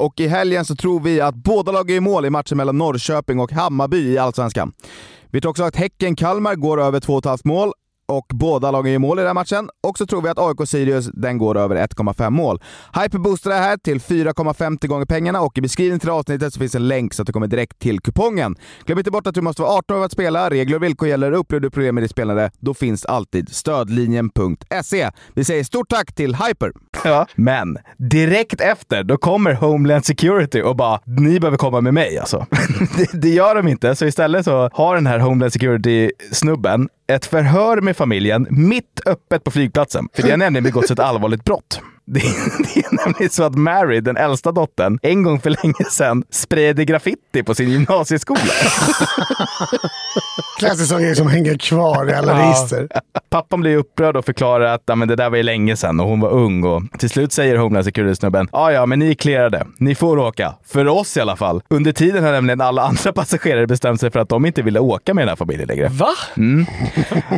och i helgen så tror vi att båda lagen gör mål i matchen mellan Norrköping och Hammarby i Allsvenskan. Vi tror också att Häcken-Kalmar går över 2,5 mål och båda lagen gör mål i den här matchen. Och så tror vi att AIK-Sirius den går över 1,5 mål. Hyper boostar det här till 4,50 gånger pengarna och i beskrivningen till avsnittet så finns en länk så att du kommer direkt till kupongen. Glöm inte bort att du måste vara 18 år för att spela. Regler och villkor gäller. Upplever du problem med ditt spelande, då finns alltid stödlinjen.se. Vi säger stort tack till Hyper! Ja. Men direkt efter, då kommer Homeland Security och bara “Ni behöver komma med mig” alltså. (laughs) det, det gör de inte, så istället så har den här Homeland Security-snubben ett förhör med familjen mitt öppet på flygplatsen. För det har nämligen begåtts ett allvarligt brott. Det (laughs) är, det är nämligen så att Mary, den äldsta dottern, en gång för länge sedan sprayade graffiti på sin gymnasieskola. (laughs) Klassisk sån grej som hänger kvar i alla Ja. register. Pappan blir upprörd och förklarar att ja, men det där var ju länge sedan och hon var ung. Och till slut säger Homeland Security-snubben, ja ja, men ni är clearade. Ni får åka. För oss i alla fall. Under tiden har nämligen alla andra (laughs) passagerare bestämt sig för att de inte ville åka med den här familjen längre. Va? Mm.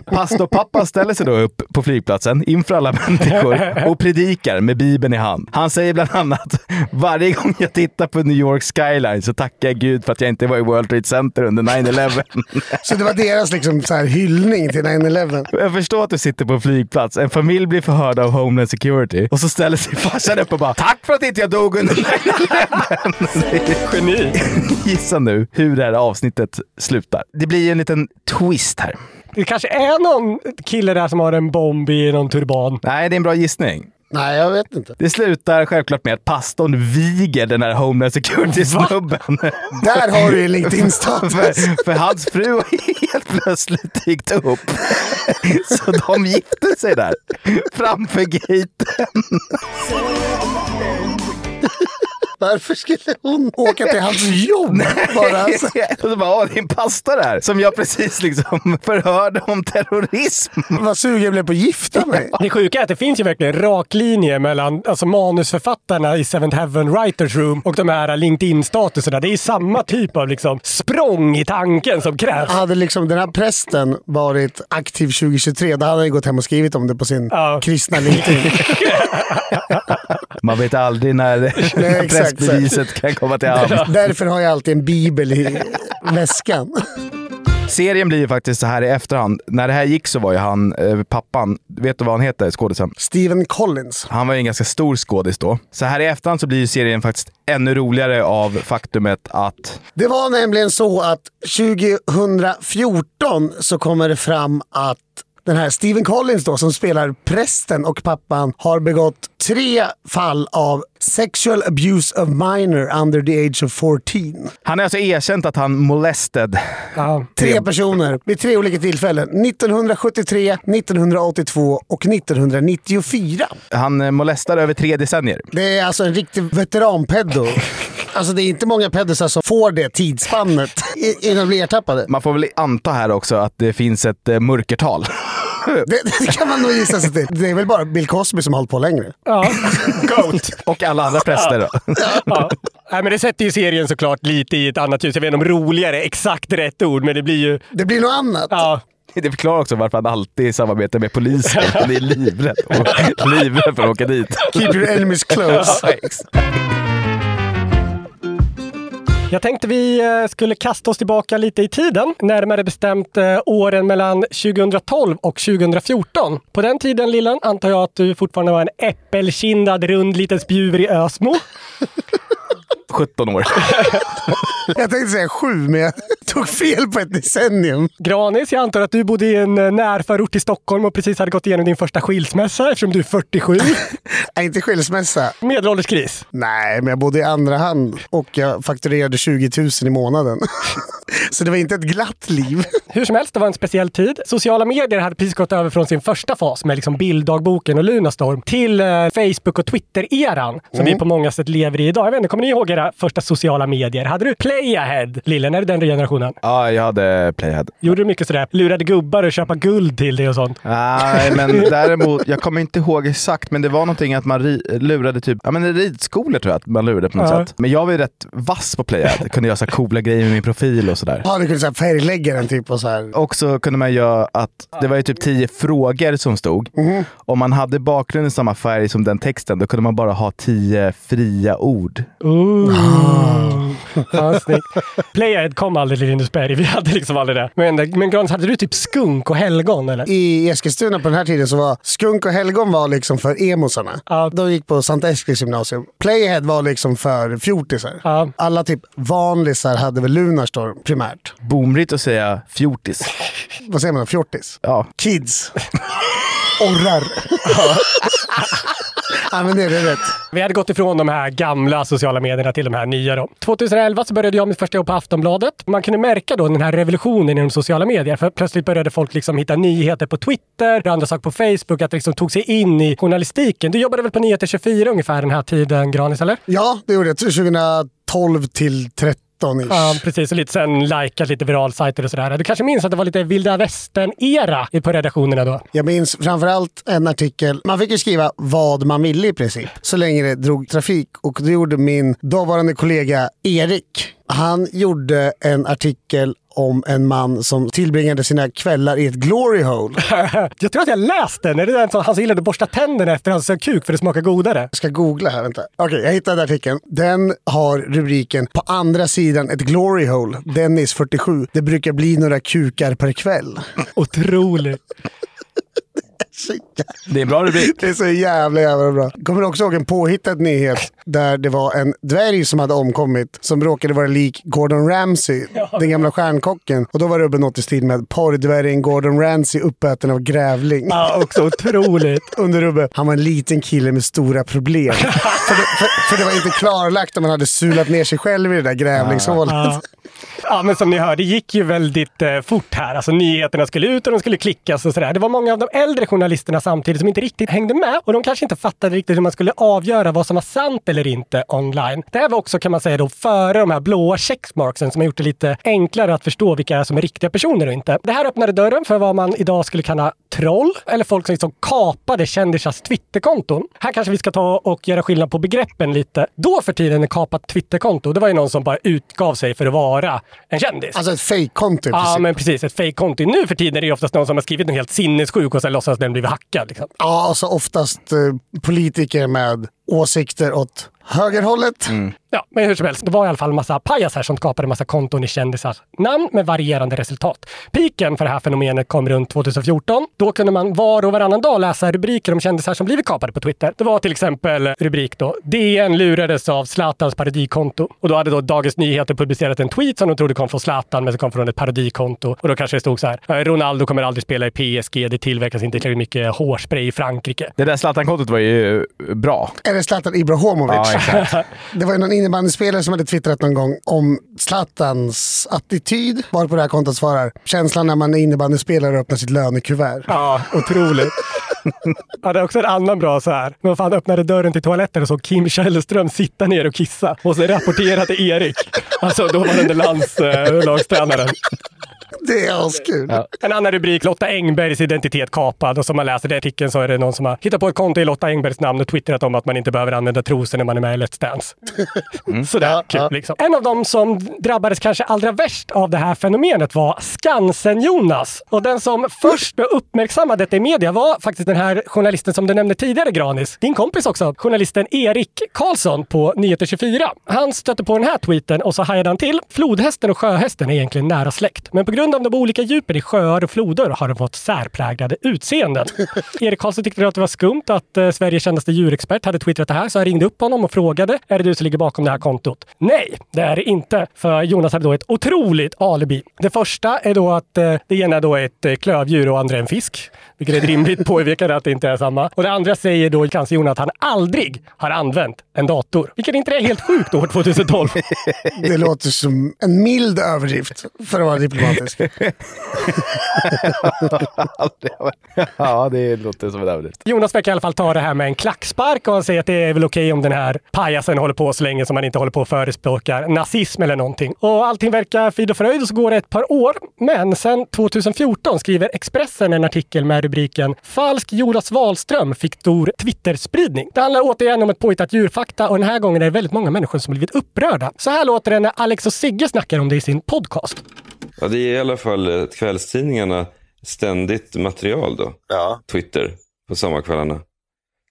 Pastorpappa ställer sig då upp på flygplatsen inför alla människor och predikar med Bibeln i hand. Han säger bland annat, varje gång jag tittar på New York skyline så tackar jag Gud för att jag inte var i World Trade Center under 9-11. (laughs) Så det var deras liksom så här hyllning till 9-11. Jag förstår att du sitter på en flygplats, en familj blir förhörd av Homeland Security och så ställer sig farsan upp och bara “Tack för att inte jag dog under 9-11!” Geni! (laughs) Gissa nu hur det här avsnittet slutar. Det blir en liten twist här. Det kanske är någon kille där som har en bomb i någon turban. Nej, det är en bra gissning. Nej, jag vet inte. Det slutar självklart med att pastorn viger den här Homeland Security-snubben. Där har du ju LinkedIn-status. (laughs) för, för hans fru har helt plötsligt dykt upp. Så de gifte sig där. Framför gaten. Varför skulle hon åka till hans jobb? (laughs) Bara. Och så (laughs) bara, "Åh, det är en pastor där som jag precis liksom (laughs) förhörde om terrorism. Vad sugen jag blev på att gifta mig. Det sjuka är att det finns ju verkligen rak linje mellan alltså, manusförfattarna i Seventh Heaven Writers Room och de här LinkedIn-statuserna. Det är samma typ av liksom, språng i tanken som krävs. Hade liksom den här prästen varit aktiv 2023, då hade han ju gått hem och skrivit om det på sin kristna LinkedIn. Man vet aldrig när Nej, exakt, pressbeviset kan komma till hand. (laughs) Därför har jag alltid en bibel i väskan. Serien blir ju faktiskt så här i efterhand. När det här gick så var ju han, eh, pappan, vet du vad han heter, skådisen? Stephen Collins. Han var ju en ganska stor skådis då. Så här i efterhand så blir ju serien faktiskt ännu roligare av faktumet att Det var nämligen så att 2014 så kommer det fram att den här Stephen Collins då, som spelar prästen och pappan, har begått tre fall av sexual abuse of minor under the age of 14. han har alltså erkänt att han molested. Tre personer vid tre olika tillfällen. 1973, 1982 och 1994. Han eh, molestar över tre decennier. Det är alltså en riktig veteranpeddo. Alltså det är inte många pedosar som får det tidsspannet innan de blir ertappade. Man får väl anta här också att det finns ett eh, Det, det kan man nog gissa sig till. Det är väl bara Bill Cosby som har hållit på längre. Ja, (laughs) Goat. Och alla andra präster då. (laughs) Ja. Nej, men det sätter ju serien såklart lite i ett annat ljus. Jag vet inte om roligare är exakt rätt ord, men det blir ju... Det blir något annat. Ja. Det förklarar också varför han alltid samarbetar med polisen. (laughs) Han är livrädd. Livrädd för att åka dit. Keep your enemies close. Ja. Jag tänkte vi eh, skulle kasta oss tillbaka lite i tiden, närmare bestämt eh, åren mellan 2012 och 2014. På den tiden, Lillen, antar jag att du fortfarande var en äppelkindad, rund liten spjuver i Ösmo. (laughs) 17 år. (laughs) Jag tänkte säga sju, men jag tog fel på ett decennium. Granis, jag antar att du bodde i en eh, närförort till Stockholm och precis hade gått igenom din första skilsmässa eftersom du är 47. (laughs) Nej, inte skilsmässa. Medelålderskris. Nej, men jag bodde i andra hand och jag fakturerade 20 000 i månaden. (laughs) Så det var inte ett glatt liv. Hur som helst, det var en speciell tid. Sociala medier hade precis gått över från sin första fas med liksom bilddagboken och Lunarstorm till eh, Facebook och Twitter-eran som Mm. vi på många sätt lever i idag. Jag vet inte, kommer ni ihåg era första sociala medier? Hade du Playahead, Lillen? Är det den generationen? Ja, jag hade Playhead. Gjorde du mycket sådär? Lurade gubbar att köpa guld till det och sånt? Nej, men (laughs) däremot, jag kommer inte ihåg exakt, men det var någonting att man ri- lurade typ, ja men ridskolor tror jag att man lurade på något Ja. sätt. Men jag var ju rätt vass på Playhead. Jag kunde göra så coola grejer med min profil och sådär. Ja, du kunde säga färglägga den typ och så här. Och så kunde man göra att det var ju typ tio frågor som stod. Om man hade bakgrunden samma färg som den texten, då kunde man bara ha tio fria ord. Ooh. Ja, snyggt. Playahead kom aldrig till Lindesberg. Vi hade liksom aldrig det. Men, men Grans, hade du typ skunk och helgon eller? I Eskilstuna på den här tiden så var skunk och helgon var liksom för emosarna. De gick på Sankt Eskils gymnasium. Playhead var liksom för fjortisar. Alla typ vanlisar hade väl Lunarstorm primärt. Bomrigt att säga fjortis. Vad säger man? Fjortis? Ja. Kids. Orrar. (laughs) ja, men det är det rätt. Vi hade gått ifrån de här gamla sociala medierna till de här nya. Då. 2011 så började jag mitt första jobb på Aftonbladet. Man kunde märka då den här revolutionen inom sociala medier. För plötsligt började folk liksom hitta nyheter på Twitter, andra saker på Facebook, att det liksom tog sig in i journalistiken. Du jobbade väl på Nyheter 24 ungefär den här tiden, Granis, eller? Ja, det gjorde jag. 2012 till 13 ish. Ja, precis. Och lite sen likat lite viralsajter och sådär. Du kanske minns att det var lite vilda västern-era på redaktionerna då? Jag minns framförallt en artikel. Man fick ju skriva vad man ville i princip, så länge det drog trafik. Och det gjorde min dåvarande kollega Erik. Han gjorde en artikel om en man som tillbringade sina kvällar i ett glory hole. (laughs) jag tror att jag läste den. Är det den som han gillade att borsta tänderna efter hans kuk för det smakar godare? Jag ska googla här, vänta. Okej, jag hittade artikeln. Den har rubriken “På andra sidan ett glory hole, Dennis 47. Det brukar bli några kukar per kväll”. (laughs) Otroligt. Det är en bra rubrik. (laughs) Det är så jävla jävla bra. Kommer du också ihåg en påhittad nyhet där det var en dvärg som hade omkommit som råkade vara lik Gordon Ramsay, (laughs) den gamla stjärnkocken. Och då var det något i stil med porrdvärgen Gordon Ramsay uppäten av grävling. Ja, också otroligt. (laughs) Under rubbe, han var en liten kille med stora problem. för, det, för, för det var inte klarlagt om han hade sulat ner sig själv i det där grävlingshålet. Ja. Ja, Ja men som ni hör, det gick ju väldigt eh, fort här. Alltså nyheterna skulle ut och de skulle klickas och sådär. Det var många av de äldre journalisterna samtidigt som inte riktigt hängde med och de kanske inte fattade riktigt hur man skulle avgöra vad som var sant eller inte online. Det här var också, kan man säga, då före de här blåa checkmarksen som har gjort det lite enklare att förstå vilka som är riktiga personer och inte. Det här öppnade dörren för vad man idag skulle kalla troll eller folk som liksom kapade kändisars Twitterkonton. Här kanske vi ska ta och göra skillnad på begreppen lite. Då för tiden, kapat Twitterkonto, det var ju någon som bara utgav sig för att vara en kändis. Alltså ett fejkkonto Ja, princip. men precis. Ett fejkkonto. Nu för tiden är det oftast någon som har skrivit en helt sinnessjuk och sen låtsas den blivit hackad. Liksom. Ja, alltså oftast eh, politiker med åsikter åt högerhållet. Ja, men hur som helst, det var i alla fall en massa pajasar som skapade en massa konton i kändisars namn med varierande resultat. Piken för det här fenomenet kom runt 2014. Då kunde man var och varannan dag läsa rubriker om kändisar som blivit kapade på Twitter. Det var till exempel rubrik då DN lurades av Zlatans parodikonto. Och då hade då Dagens Nyheter publicerat en tweet som de trodde kom från Zlatan men som kom från ett parodikonto. Och då kanske det stod så här. "Eh, Ronaldo kommer aldrig spela i PSG. Det tillverkas inte (laughs) Det var ju? Ja, exakt. det var någon innebandyspelare som hade twittrat någon gång om Zlatans attityd. Var på det här kontot svarar känslan när man är innebandyspelare och öppnar sitt lönekuvert. Ja, (laughs) otroligt. Ja, det är också en annan bra så här. Men fan öppnade dörren till toaletten och såg Kim Källström sitta ner och kissa. Och så rapportera till Erik. Alltså dåvarande landslagstränaren. Det är askul. Ja. En annan rubrik, Lotta Engbergs identitet kapad. Och som man läser den artikeln så är det någon som har hittat på ett konto i Lotta Engbergs namn och twittrat om att man inte behöver använda trosor när man är med i Let's Dance. (laughs) Sådär kul liksom. En av dem som drabbades kanske allra värst av det här fenomenet var Skansen-Jonas. Och den som först uppmärksammade detta i media var faktiskt den här journalisten som du nämnde tidigare, Granis. Din kompis också, journalisten Erik Karlsson på Nyheter 24. Han stötte på den här tweeten och så hajade han till. Flodhästen och sjöhästen är egentligen nära släkt, men på grund av de olika djupen i sjöar och floder har de fått särpräglade utseenden. (laughs) Erik Karlsson tyckte att det var skumt att eh, Sveriges kändaste djurexpert hade twittrat det här, så han ringde upp honom och frågade är det du som ligger bakom det här kontot? Nej, det är det inte. För Jonas hade då ett otroligt alibi. Det första är då att eh, det ena är då ett eh, klövdjur och andra en fisk. Vilket är ett rimligt påpekande att det inte är samma. Och det andra säger då kanske Jonas att han aldrig har använt en dator. Vilket inte är helt sjukt år 2012. (laughs) Det låter som en mild överdrift för att vara diplomatisk. (laughs) ja, det låter som en överdrift. Jonas verkar i alla fall ta det här med en klackspark och han säger att det är väl okej om den här pajasen håller på så länge som man inte håller på och förespråkar nazism eller någonting. Och allting verkar frid och fröjd och så går det ett par år. Men sen 2014 skriver Expressen en artikel med rubriken “Falsk Jonas Wahlström fick stor Twitterspridning”. Det handlar återigen om ett påhittat djurfakta och den här gången är det väldigt många människor som blivit upprörda. Så här låter det när Alex och Sigge snackar om det i sin podcast. Ja, det är i alla fall eh, kvällstidningarna ständigt material då. Twitter på sommarkvällarna.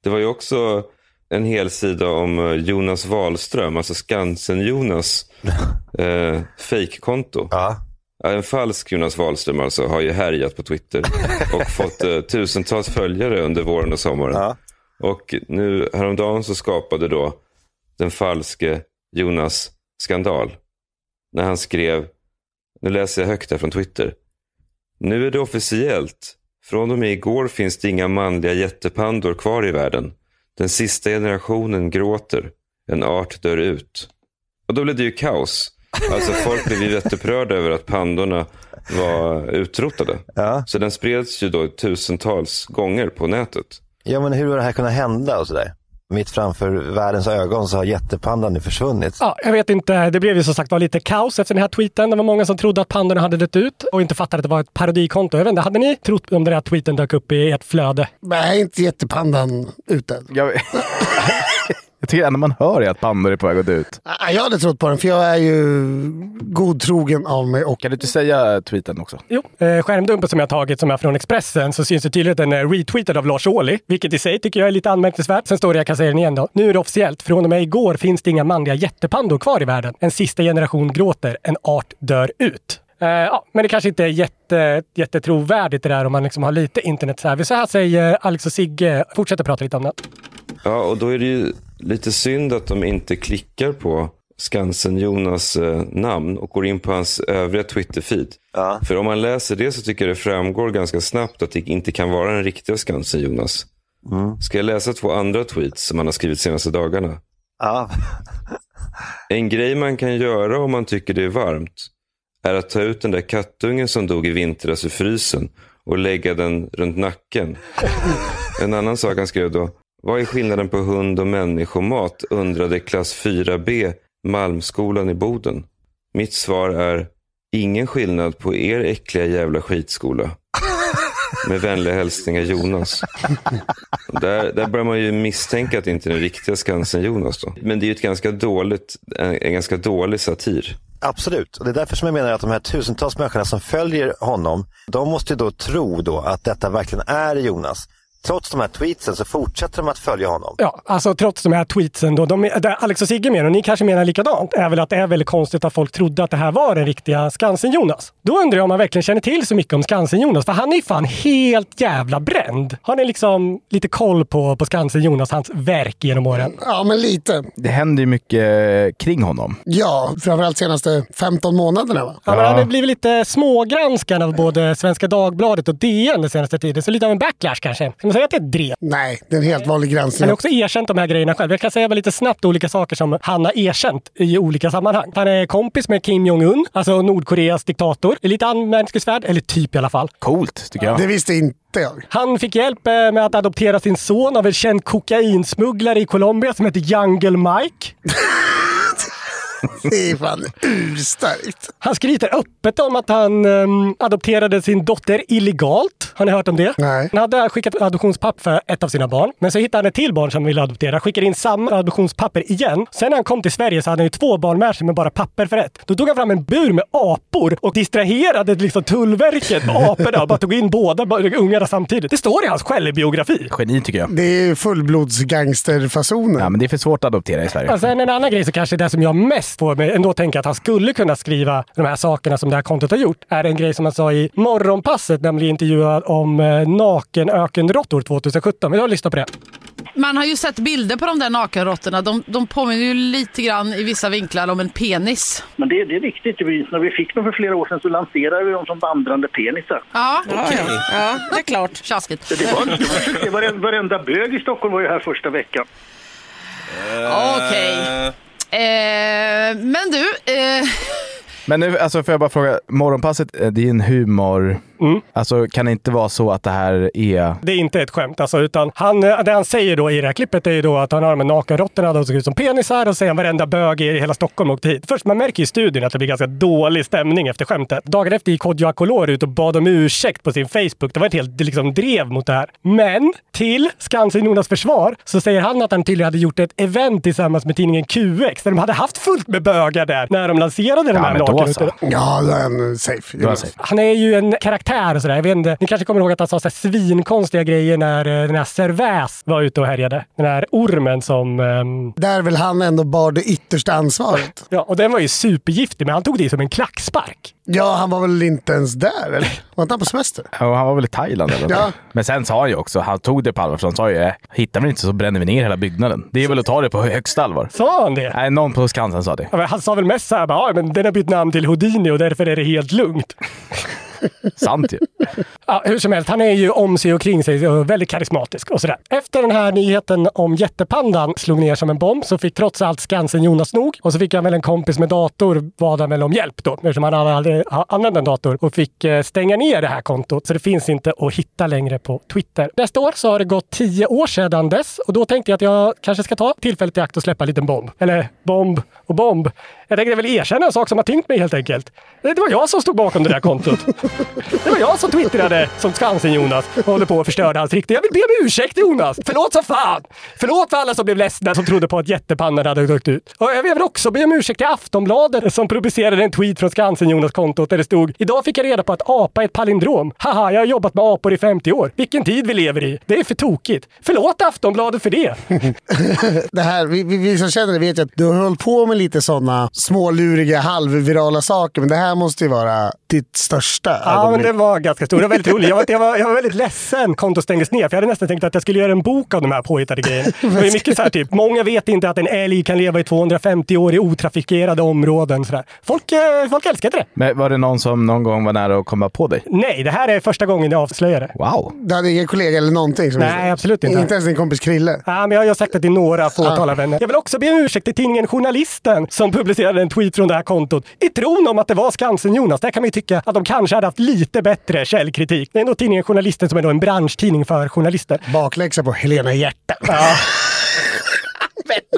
Det var ju också en hel sida om eh, Jonas Wahlström, alltså Skansen-Jonas (laughs) eh, fejkkonto. Ja, En falsk Jonas Wahlström alltså har ju härjat på Twitter (laughs) och fått eh, tusentals följare under våren och sommaren. Och nu häromdagen så skapade då den falske Jonas skandal. När han skrev, nu läser jag högt här från Twitter. Nu är det officiellt. Från och med igår finns det inga manliga jättepandor kvar i världen. Den sista generationen gråter. En art dör ut. Och då blev det ju kaos. Alltså folk blev ju (laughs) jätteupprörda över att pandorna var utrotade. Så den spreds ju då tusentals gånger på nätet. Ja, men hur har det här kunnat hända och sådär? Mitt framför världens ögon så har jättepandan nu försvunnit. Ja, jag vet inte. Det blev ju som sagt var lite kaos efter den här tweeten. Det var många som trodde att pandorna hade dött ut och inte fattade att det var ett parodikonto. Jag vet inte, hade ni trott om den här tweeten dök upp i ert flöde? Nej, inte jättepandan ute. Jag, (laughs) jag tycker ändå man hör att pandor är på väg att dö ut. Jag hade trott på den, för jag är ju godtrogen av mig. Och... Kan du inte säga tweeten också? Jo, eh, skärmdumpen som jag tagit som är från Expressen så syns det tydligt att den är retweetad av Lars Ohly, vilket i sig tycker jag är lite anmärkningsvärt. Sen står det, jag kan säga den igen då. Nu är det officiellt. Från och med igår finns det inga manliga jättepandor kvar i världen. En sista generation gråter. En art dör ut. Eh, ja, men det kanske inte är jätte, jättetrovärdigt det där om man liksom har lite internet så här. Så här säger Alex och Sigge. Fortsätter prata lite om det. Ja, och då är det ju lite synd att de inte klickar på Skansen-Jonas eh, namn och går in på hans övriga Twitter-feed. För om man läser det så tycker jag det framgår ganska snabbt att det inte kan vara den riktiga Skansen-Jonas. Ska jag läsa två andra tweets som han har skrivit senaste dagarna? Ja. (laughs) En grej man kan göra om man tycker det är varmt är att ta ut den där kattungen som dog i vintras ur frysen och lägga den runt nacken. (laughs) En annan sak han skrev då. Vad är skillnaden på hund och människomat? undrade klass 4B Malmskolan i Boden. Mitt svar är ingen skillnad på er äckliga jävla skitskola. Med vänliga hälsningar Jonas. Där, där börjar man ju misstänka att det inte är den riktiga Skansen-Jonas då. Men det är ju ett ganska dåligt, en, en ganska dålig satir. Absolut, och det är därför som jag menar att de här tusentals människorna som följer honom, de måste ju då tro då att detta verkligen är Jonas trots de här tweetsen så fortsätter de att följa honom. Ja, alltså trots de här tweetsen då. De, där Alex och Sigge menar, och ni kanske menar likadant, är väl att det är väldigt konstigt att folk trodde att det här var den riktiga Skansen-Jonas. Då undrar jag om man verkligen känner till så mycket om Skansen-Jonas, för han är ju fan helt jävla bränd. Har ni liksom lite koll på, på Skansen-Jonas, hans verk genom åren? Ja, men lite. Det händer ju mycket kring honom. Ja, framförallt senaste 15 månaderna va? Ja, men han har blivit lite smågranskad av både Svenska Dagbladet och DN den senaste tiden, så lite av en backlash kanske. Man säga att det är ett drev? Nej, det är en helt vanlig granskning. Han har också erkänt de här grejerna själv. Jag kan säga bara lite snabbt olika saker som han har erkänt i olika sammanhang. Han är kompis med Kim Jong-Un, alltså Nordkoreas diktator. Det är lite anmärkningsvärt, eller typ i alla fall. Coolt, tycker jag. Det visste inte jag. Han fick hjälp eh, med att adoptera sin son av en känd kokainsmugglare i Colombia som heter Jungle Mike. (laughs) (laughs) Det är fan urstarkt. Han skryter öppet om att han ehm, adopterade sin dotter illegalt. Har ni hört om det? Nej. Han hade skickat adoptionspapper för ett av sina barn. Men så hittade han ett till barn som ville adoptera. Skickade in samma adoptionspapper igen. Sen när han kom till Sverige så hade han ju två barn med sig med bara papper för ett. Då tog han fram en bur med apor och distraherade liksom Tullverket med aporna och bara tog in båda ungarna samtidigt. Det står i hans självbiografi. Geni, tycker jag. Det är fullblodsgangsterfasonen. Ja, men det är för svårt att adoptera i Sverige. Och sen en annan grej så kanske det som jag mest får mig ändå tänka att han skulle kunna skriva de här sakerna som det här kontot har gjort är en grej som han sa i Morgonpasset när han blev intervjuad om eh, nakenökenråttor 2017. Vi har lyssna på det. Man har ju sett bilder på de där nakenråttorna. De, de påminner ju lite grann i vissa vinklar om en penis. Men det, det är riktigt. När vi fick dem för flera år sedan så lanserade vi dem som vandrande penisar. Ja, Okej. ja det är klart. Tjaskigt. Det var, det var succé. Varenda, bög i Stockholm var ju här första veckan. Okej. Eh, Eh, men du, eh, (laughs) Men nu, alltså får jag bara fråga, Morgonpasset, eh, det är en humor... Alltså kan det inte vara så att det här är... Det är inte ett skämt alltså, utan han, eh, det han säger då i det här klippet är ju då att han har de här nakenråttorna, de såg ut som penisar och säger varenda bög i hela Stockholm åkte hit. Först, man märker i studion att det blir ganska dålig stämning efter skämtet. Dagen efter gick Kodjo Akolor ut och bad om ursäkt på sin Facebook. Det var ett helt liksom, drev mot det här. Men till Skansen-Jonas försvar så säger han att han tydligen hade gjort ett event tillsammans med tidningen QX där de hade haft fullt med bögar där när de lanserade de här nakenråttorna. Ja, safe. Safe. Han är ju en karaktär och sådär. Jag vet inte, ni kanske kommer ihåg att han sa så här svinkonstiga grejer när eh, den här Servais var ute och härjade. Den här ormen som... ehm, Där väl han ändå bar det yttersta ansvaret. Ja, och den var ju supergiftig, men han tog det som en klackspark. Ja, han var väl inte ens där, eller? Var inte han på semester? Ja, han var väl i Thailand eller. Ja. Men sen sa han ju också, han tog det på allvar, för han sa ju eh, hittar vi inte så bränner vi ner hela byggnaden. Det är väl att ta det på högsta allvar. Sa han det? Nej, någon på Skansen sa det. Ja, men Han sa väl mest såhär, bara, ja, men den har bytt namn till Houdini och därför är det helt lugnt. Sant ju. Ja, hur som helst, han är ju om sig och kring sig och väldigt karismatisk och sådär. Efter den här nyheten om jättepandan slog ner som en bomb så fick trots allt Skansen Jonas nog. Och så fick han väl en kompis med dator, bad han väl om hjälp då, eftersom han aldrig ha- använt en dator och fick eh, stänga ner det här kontot. Så det finns inte att hitta längre på Twitter. Nästa år så har det gått tio år sedan dess och då tänkte jag att jag kanske ska ta tillfället i akt och släppa en liten bomb. Eller bomb och bomb. Jag tänkte väl erkänna en sak som har tyngt mig helt enkelt. Det var jag som stod bakom det där kontot. Det var jag som twittrade som Skansen-Jonas och håller på att förstöra hans rykte. Jag vill be om ursäkt Jonas! Förlåt som fan! Förlåt för alla som blev ledsna som trodde på att jättepannan hade åkt ut. Och jag vill också be om ursäkt till Aftonbladet som publicerade en tweet från Skansen-Jonas-kontot där det stod “Idag fick jag reda på att apa är ett palindrom. Haha, jag har jobbat med apor i 50 år. Vilken tid vi lever i. Det är för tokigt. Förlåt Aftonbladet för det!” (laughs) det här, vi, vi, vi som känner det vet ju att du har hållit på med lite sådana småluriga, halvvirala saker. Men det här måste ju vara ditt största Ja, men ögonblick. det var ganska stort. Det var väldigt roligt. Jag var, jag, var, jag var väldigt ledsen kontot stängdes ner, för jag hade nästan tänkt att jag skulle göra en bok av de här påhittade grejerna. (laughs) Det var mycket så här typ, många vet inte att en älg kan leva i 250 år i otrafikerade områden. Så där. Folk, eh, folk älskade det. Men var det någon som någon gång var nära att komma på dig? Nej, det här är första gången jag avslöjar det. Wow! Du hade ingen kollega eller någonting? Som Nej, absolut inte. Inte ens din kompis Krille? Ja, men jag har sagt det till några fåtala vänner. Jag vill också be om ursäkt till tidningen Journalisten som publicerade en tweet från det här kontot i tron om att det var Skansen-Jonas. Där kan man ju tycka att de kanske hade haft lite bättre källkritik. Det är ändå tidningen Journalisten som är då en branschtidning för journalister. Bakläxa på Helena Hjärta. Ja.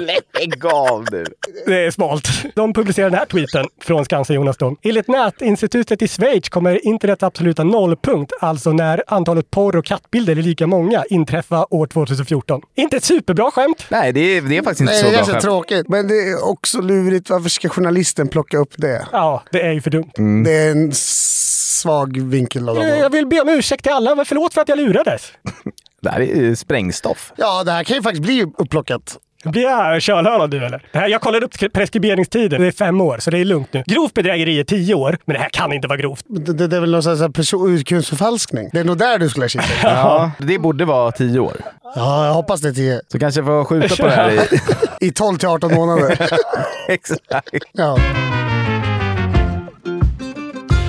(laughs) Lägg av nu! Det är smalt. De publicerar den här tweeten från Skansen-Jonas då. Enligt Nätinstitutet i Schweiz kommer internets absoluta nollpunkt, alltså när antalet porr och kattbilder är lika många, inträffa år 2014. Inte ett superbra skämt. Nej, det är, det är faktiskt inte Nej, så det är bra ganska skämt. tråkigt. Men det är också lurigt. Varför ska journalisten plocka upp det? Ja, det är ju för dumt. Det är en svag vinkel av dem. Jag vill be om ursäkt till alla, men förlåt för att jag lurades. (laughs) Det här är ju sprängstoff. Ja, det här kan ju faktiskt bli upplockat. Blir jag kölhörna du eller? Det här, jag kollade upp preskriberingstiden. Det är fem år, så det är lugnt nu. Grovt bedrägeri är tio år, men det här kan inte vara grovt. Det, det, det är väl någon slags person- urkundsförfalskning? Det är nog där du skulle kika. (laughs) Ja, det borde vara tio år. Ja, jag hoppas det är 10. Så kanske jag får skjuta på det här i... (laughs) I 12 till 18 månader. Exakt. Ja.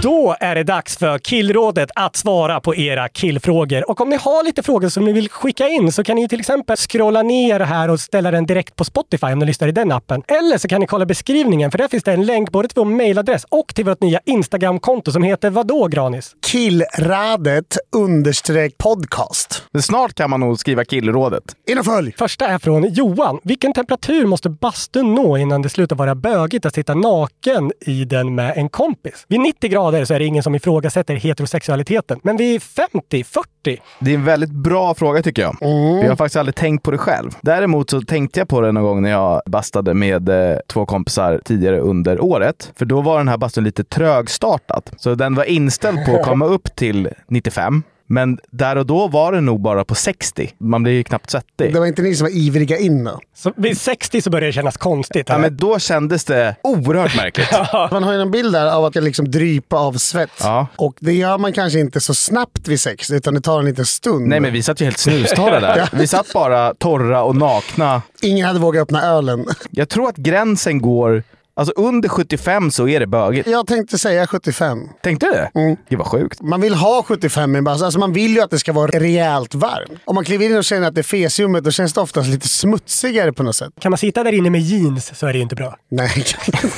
Då är det dags för Killrådet att svara på era killfrågor. Och om ni har lite frågor som ni vill skicka in så kan ni till exempel scrolla ner här och ställa den direkt på Spotify om ni lyssnar i den appen. Eller så kan ni kolla beskrivningen för där finns det en länk både till vår mailadress och till vårt nya Instagramkonto som heter vadå Granis? Killradet understreck podcast. Men snart kan man nog skriva killrådet. In och följ! Första är från Johan. Vilken temperatur måste bastun nå innan det slutar vara bögigt att sitta naken i den med en kompis? Vid 90 grader så är det ingen som ifrågasätter heterosexualiteten. Men vid 50, 40? Det är en väldigt bra fråga tycker jag. Mm. Jag har faktiskt aldrig tänkt på det själv. Däremot så tänkte jag på det någon gång när jag bastade med eh, två kompisar tidigare under året. För då var den här bastun lite trögstartad. Så den var inställd på att komma upp till 95. Men där och då var den nog bara på 60. Man blir ju knappt svettig. Det var inte ni som var ivriga in då? Så vid 60 så börjar det kännas konstigt. Ja, men då kändes det oerhört märkligt. (laughs) Man har ju en bild där av att jag liksom drypa av svett. Ja. Och det gör man kanske inte så snabbt vid sex, utan det tar en liten stund. Nej, men vi satt ju helt snustorra där. (laughs) Ja. Vi satt bara torra och nakna. Ingen hade vågat öppna ölen. Jag tror att gränsen går... Alltså under 75 så är det bögigt. Jag tänkte säga 75. Tänkte du det? Mm. Det var sjukt. Man vill ha 75 i en bastu. Alltså man vill ju att det ska vara rejält varmt. Om man kliver in och känner att det är fesiummet, då känns det oftast lite smutsigare på något sätt. Kan man sitta där inne med jeans så är det ju inte bra. Nej.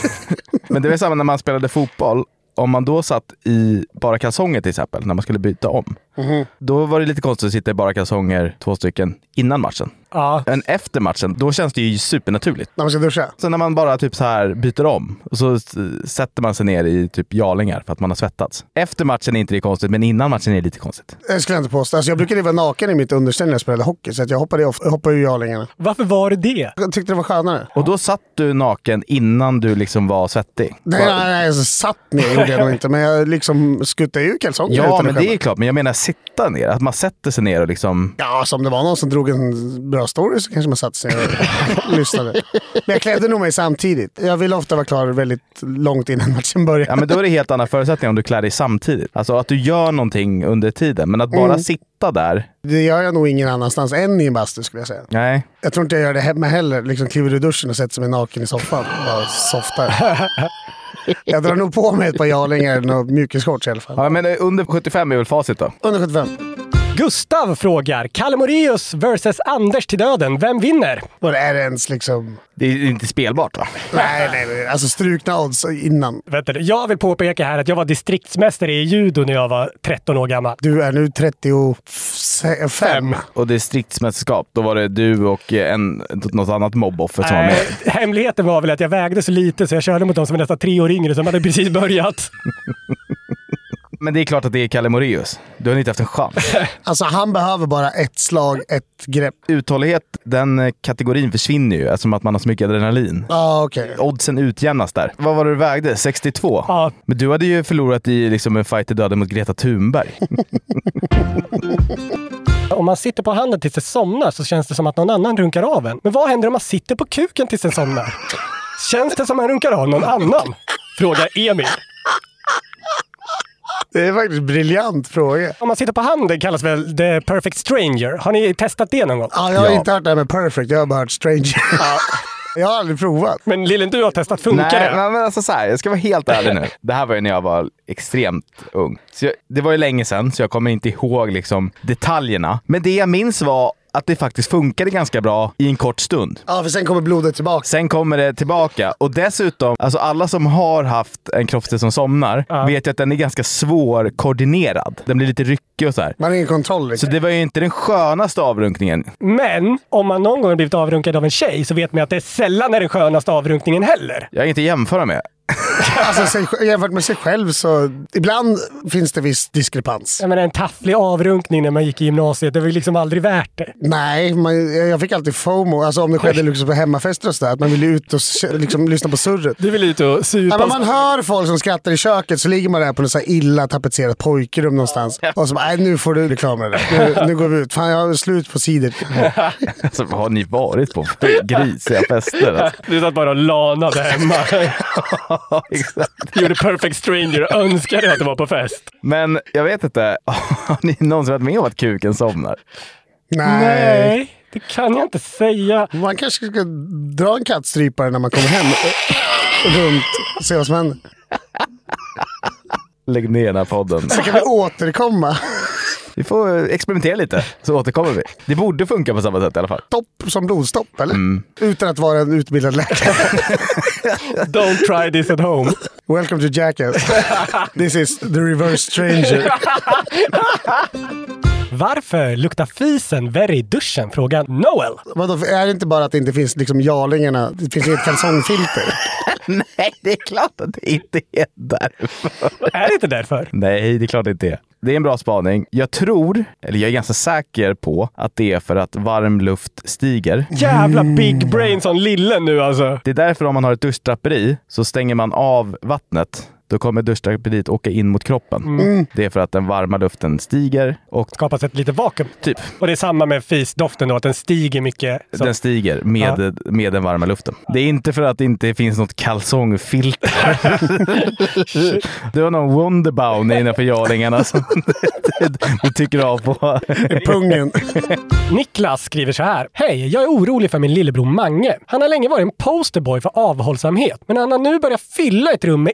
(laughs) Men det var samma när man spelade fotboll. Om man då satt i bara kalsonger till exempel, när man skulle byta om. Mhm. Då var det lite konstigt att sitta i bara kalsonger, två stycken, innan matchen. Ja. Men efter matchen, då känns det ju supernaturligt. När man ska duscha? Sen när man bara typ så här byter om och så sätter man sig ner i typ jarlingar för att man har svettats. Efter matchen är inte det konstigt, men innan matchen är det lite konstigt. Det skulle jag inte påstå. Alltså jag brukade vara naken i mitt underställ när jag spelade hockey, så att jag hoppade, of- hoppade ur jarlingarna. Varför var det det? Jag tyckte det var skönare. Och då satt du naken innan du liksom var svettig? Nej, nej, nej, alltså, satt ner gjorde jag nog inte, men jag liksom skuttade ur kalsonger Ja, men det är klart. Men jag menar sitta ner. Att man sätter sig ner och liksom... Ja, alltså om det var någon som drog en bra story så kanske man satte sig och (laughs) lyssnade. Men jag klädde nog mig samtidigt. Jag vill ofta vara klar väldigt långt innan matchen börjar. Ja, men då är det helt andra förutsättningar om du klär dig samtidigt. Alltså att du gör någonting under tiden. Men att bara Mm. sitta där. Det gör jag nog ingen annanstans än i en bastu skulle jag säga. Nej. Jag tror inte jag gör det hemma heller. Liksom kliver ur duschen och sätter mig naken i soffan. Bara softar. (laughs) Jag drar nog på mig ett par jarlingar och mjukisshorts i alla fall. Ja, men under 75 är väl facit då? Under 75. Gustav frågar. Kalle Moraeus versus Anders till döden. Vem vinner? Och är det ens liksom... Det är inte spelbart va? Nej, nej, nej. Alltså strukna odds innan. Vänta, jag vill påpeka här att jag var distriktsmästare i judo när jag var 13 år gammal. Du är nu 35. Och distriktsmästerskap, då var det du och en, något annat mobboffer som var med. Nej, hemligheten var väl att jag vägde så lite så jag körde mot de som var nästan tre år yngre som hade precis börjat. (laughs) Men det är klart att det är Kalle Moraeus. Du har inte haft en chans. (laughs) Alltså han behöver bara ett slag, ett grepp. Uthållighet, den eh, kategorin försvinner ju eftersom att man har så mycket adrenalin. Ah, okej. Oddsen utjämnas där. Vad var det du vägde? 62? Ja. Men du hade ju förlorat i liksom en fight i döden mot Greta Thunberg. (laughs) Om man sitter på handen tills det somnar så känns det som att någon annan runkar av en. Men vad händer om man sitter på kuken tills den somnar? Känns det som att man runkar av någon annan? Frågar Emil. Det är faktiskt en briljant fråga. Om man sitter på handen kallas väl the perfect stranger. Har ni testat det någon gång? Ja, jag har inte hört det här med perfect, jag har bara hört stranger. (laughs) jag har aldrig provat. Men Lillen, du har testat. Funkar Nej, det? men men alltså så här, jag ska vara helt ärlig nu. Det här var ju när jag var extremt ung. Så jag, det var ju länge sedan, så jag kommer inte ihåg liksom detaljerna. Men det jag minns var att det faktiskt funkade ganska bra i en kort stund. Ja, för sen kommer blodet tillbaka. Sen kommer det tillbaka. Och dessutom, alltså alla som har haft en kroppsdel som somnar vet ju att den är ganska svårkoordinerad. Den blir lite ryckig och så här. Man har ingen kontroll Så det var ju inte den skönaste avrunkningen. Men om man någon gång har blivit avrunkad av en tjej så vet man att det sällan är den skönaste avrunkningen heller. Jag har inget att jämföra med. Alltså, sig, jämfört med sig själv så ibland finns det viss diskrepans. Jag menar, en tafflig avrunkning när man gick i gymnasiet, det var ju liksom aldrig värt det. Nej, man, jag fick alltid FOMO. Alltså om det skedde liksom på hemmafester och sådär. Att man ville ut och liksom, lyssna på surret. Du vill ut och supa. Ja, men man hör folk som skrattar i köket så ligger man där på något så här illa tapetserat pojkrum någonstans. Och så bara, nej nu får du reklam med det. Nu, nu går vi ut. Fan jag har slut på cider. (laughs) Alltså, vad har ni varit på för grisiga fester? Alltså. Du satt bara och lanade hemma. (laughs) (laughs) Du gjorde perfect stranger och önskade att du var på fest. Men jag vet inte, (laughs) har ni någonsin varit med om att kuken somnar? Nej, det kan jag inte säga. Man kanske ska dra en kattstrypare när man kommer hem. Runt och se vad som händer. Lägg ner den här podden. Så kan vi återkomma. Vi får experimentera lite, så återkommer vi. Det borde funka på samma sätt i alla fall. Stopp som blodstopp eller? Mm. Utan att vara en utbildad läkare. (laughs) Don't try this at home. Welcome to Jackass. This is the reverse stranger. (laughs) Varför luktar fisen värre i duschen? Frågar Noel. Vadå, är det inte bara att det inte finns liksom jarlingarna? Det finns inget kalsongfilter. (laughs) Nej, det är klart att det inte är därför. Är det inte därför? Nej, det är klart det inte är. Det är en bra spaning. Jag tror, eller jag är ganska säker på, att det är för att varm luft stiger. Jävla big brain som lille nu alltså. Det är därför om man har ett duschdraperi så stänger man av vattnet. Då kommer duschdraperiet åka in mot kroppen. Mm. Det är för att den varma luften stiger och Skapas ett litet vakuum. Typ. Och det är samma med fisdoften då, att den stiger mycket. Så. den stiger med, med den varma luften. Det är inte för att det inte finns något kalsongfilter. (laughs) det var någon Wonderbaum innanför jarlingarna (laughs) som du tycker av på. Pungen. (laughs) Niklas skriver så här. Hej, jag är orolig för min lillebror Mange. Han har länge varit en posterboy för avhållsamhet, men han har nu börjat fylla ett rum med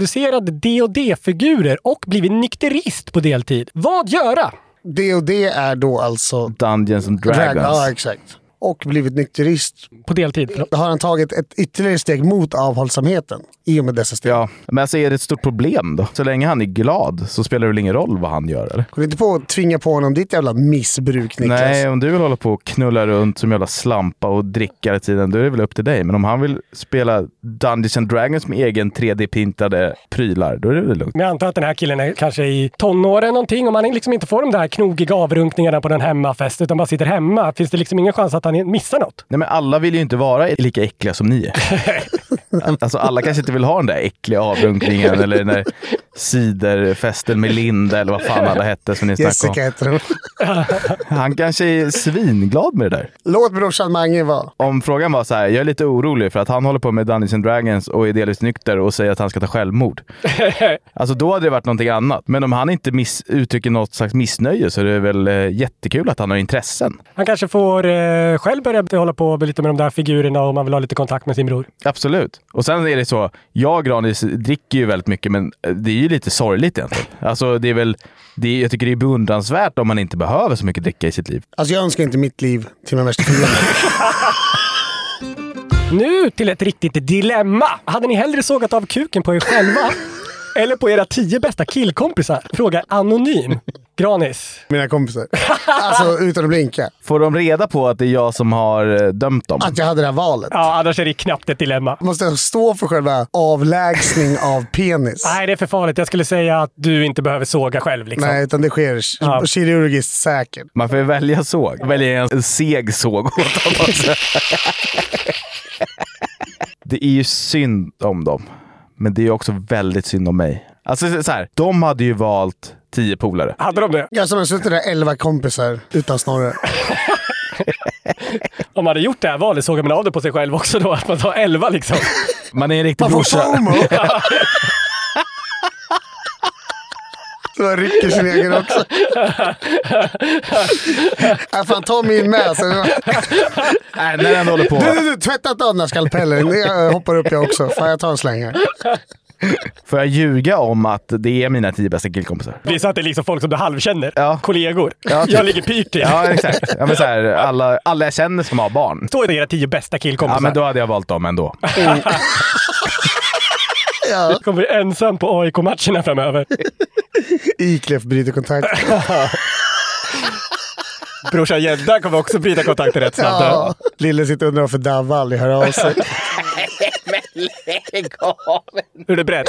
egenproducerade D&D-figurer och blivit nykterist på deltid. Vad göra? Det är då alltså... Dungeons and Drag, Dragons. ja, exakt. Och blivit nykterist. På deltid? Då har han tagit ett ytterligare steg mot avhållsamheten i och med dessa steg. Ja, men alltså är det ett stort problem då? Så länge han är glad så spelar det väl ingen roll vad han gör eller? Går inte på att tvinga på honom ditt jävla missbruk Niklas. Nej, om du vill hålla på och knulla runt som jävla slampa och dricka hela tiden, då är det väl upp till dig. Men om han vill spela Dungeons and Dragons med egen 3D-pintade prylar, då är det väl lugnt. Men jag antar att den här killen är kanske i tonåren någonting och man liksom inte får de där knogiga avrunkningarna på den hemmafest utan bara sitter hemma. Finns det liksom ingen chans att han missar något? Nej, men alla vill ju inte vara lika äckliga som ni är. (laughs) Alltså alla kanske inte vill ha den där äckliga avrunkningen eller den där ciderfesten med Linda eller vad fan alla hette som ni snackade Jessica heter hon. om. (laughs) Han kanske är svinglad med det där. Låt brorsan Mange vara. Om frågan var så här, jag är lite orolig för att han håller på med Dungeons and Dragons och är delvis nykter och säger att han ska ta självmord. (laughs) Alltså då hade det varit någonting annat. Men om han inte miss, uttrycker något slags missnöje så är det väl eh, jättekul att han har intressen. Han kanske får eh, själv börja hålla på lite med de där figurerna om man vill ha lite kontakt med sin bror. Absolut. Och sen är det så, jag och Granis dricker ju väldigt mycket men eh, det är ju lite sorgligt egentligen. Alltså det är väl, det är, jag tycker det är beundransvärt om man inte behöver så mycket dricka i sitt liv. Alltså jag önskar inte mitt liv till min värsta fiende. Nu till ett riktigt dilemma. Hade ni hellre sågat av kuken på er själva eller på era tio bästa killkompisar? Frågar Anonym. Granis. Mina kompisar. Alltså utan att blinka. Får de reda på att det är jag som har eh, dömt dem? Att jag hade det här valet. Ja, annars är det knappt ett dilemma. Måste jag stå för själva avlägsning av penis? Nej, det är för farligt. Jag skulle säga att du inte behöver såga själv. Liksom. Nej, utan det sker Ja. kirurgiskt säkert. Man får ju välja såg. Välja en seg såg åt dem också. (laughs) Det är ju synd om dem. Men det är också väldigt synd om mig. Alltså så här, de hade ju valt tio polare. Hade de det? Jag som har suttit där elva kompisar utan snorre. (laughs) Om man hade gjort det här valet såg man av det på sig själv också då. Att man tar elva liksom. Man är en riktig Man brorsa. (laughs) Så man rycker sin egen (laughs) också. äh, fan, ta min med. Så... Nej, när den håller på. Du, du, du, tvätta inte av den här skalpellen. Jag hoppar upp jag också. Fan, jag tar en släng här. Får jag ljuga om att det är mina tio bästa killkompisar? Visa att det är liksom folk som du halvkänner. Ja. Kollegor. Ja, typ. Jag ligger pyrt till. Ja, exakt. Ja, men så här, alla, alla jag känner som har barn. Står det era tio bästa killkompisar? Ja, men då hade jag valt dem ändå. Ja. Kommer bli ensam på AIK-matcherna framöver. (laughs) Iklef bryter kontakt. (laughs) Brorsan Gädda kommer också bryta kontakten rätt snabbt. Ja. Lille sitter och undrar varför Davva aldrig hör av sig. (laughs) Lägg av! Är du beredd?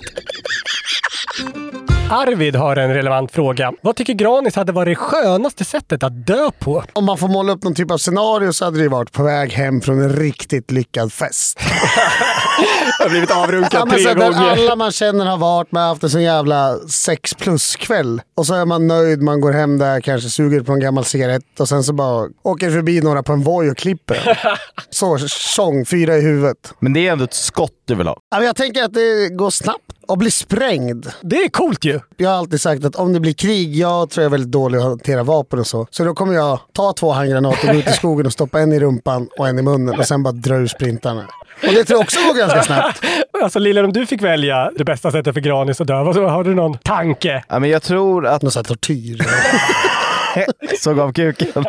Arvid har en relevant fråga. Vad tycker Granis hade varit det skönaste sättet att dö på? Om man får måla upp någon typ av scenario så hade det varit på väg hem från en riktigt lyckad fest. Jag har blivit avrunkad Ja, tre gånger. alla man känner har varit med haft en sån jävla sex plus-kväll. Och så är man nöjd, man går hem där, kanske suger på en gammal cigarett och sen så bara åker förbi några på en Voi och klipper. (laughs) Så, tjong, fyra i huvudet. Men det är ändå ett skott du vill ha. Ja, jag tänker att det går snabbt och blir sprängd. Det är coolt ju. Jag har alltid sagt att om det blir krig, jag tror jag är väldigt dålig att hantera vapen och så. Så då kommer jag ta två handgranater, gå ut i skogen och stoppa en i rumpan och en i munnen och sen bara dra ur sprintarna. Och det tror jag också går ganska snabbt. (laughs) Alltså Lilla, om du fick välja det bästa sättet för Granis att dö, vad- har du någon tanke? Ja, men jag tror att... Någon sån här tortyr. (laughs) Såg av kuken. (laughs)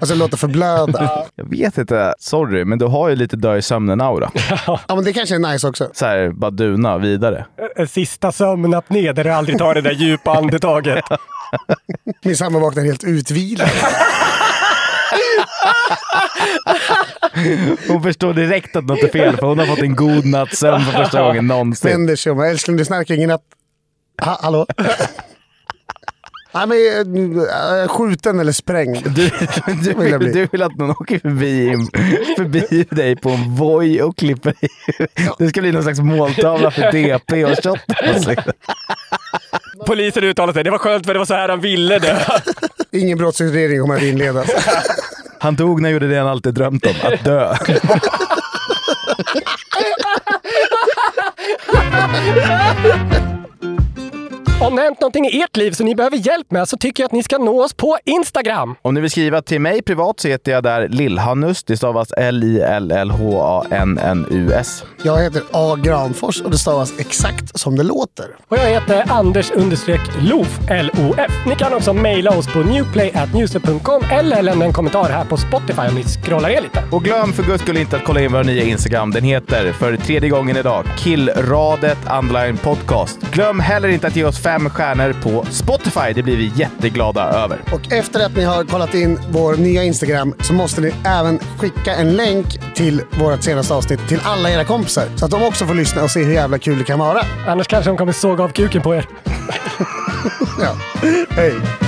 Alltså låta förblöda. Jag vet inte. Sorry, men du har ju lite dö i sömnen-aura. Ja, men det kanske är nice också. Så här, bara duna vidare. Sista sömnapné där du aldrig tar det där djupa andetaget. Min sambo vaknar helt utvilad. (laughs) Hon förstår direkt att något är fel, för hon har fått en god natts sömn för första gången någonsin. Vänder sig om. Älskling, du snarkar ingen natt. Ha, hallå? (laughs) Nej, men äh, skjuten eller sprängd. Du, du, Vill du vill att någon åker förbi, förbi dig på en Voi och klipper i Det ska bli någon slags måltavla för DP och shot. Polisen uttalar sig. Det var skönt för det var så här han ville dö. Ingen brottsutredning kommer att inledas. (laughs) Han dog när han gjorde det han alltid drömt om, att dö. (laughs) Om det har hänt någonting i ert liv som ni behöver hjälp med så tycker jag att ni ska nå oss på Instagram. Om ni vill skriva till mig privat så heter jag där Lillhannus. Det stavas L-I-L-L-H-A-N-N-U-S. Jag heter A. Granfors och det stavas exakt som det låter. Och jag heter Anders understreck LOF, L-O-F. Ni kan också mejla oss på newplay.newset.com eller lämna en kommentar här på Spotify om ni scrollar ner lite. Och glöm för guds skull inte att kolla in vår nya Instagram. Den heter för tredje gången idag Killradet Underline Podcast. Glöm heller inte att ge oss fem stjärnor på Spotify. Det blir vi jätteglada över. Och efter att ni har kollat in vår nya Instagram så måste ni även skicka en länk till vårt senaste avsnitt till alla era kompisar. Så att de också får lyssna och se hur jävla kul det kan vara. Annars kanske de kommer såga av kuken på er. (laughs) Ja. Hej!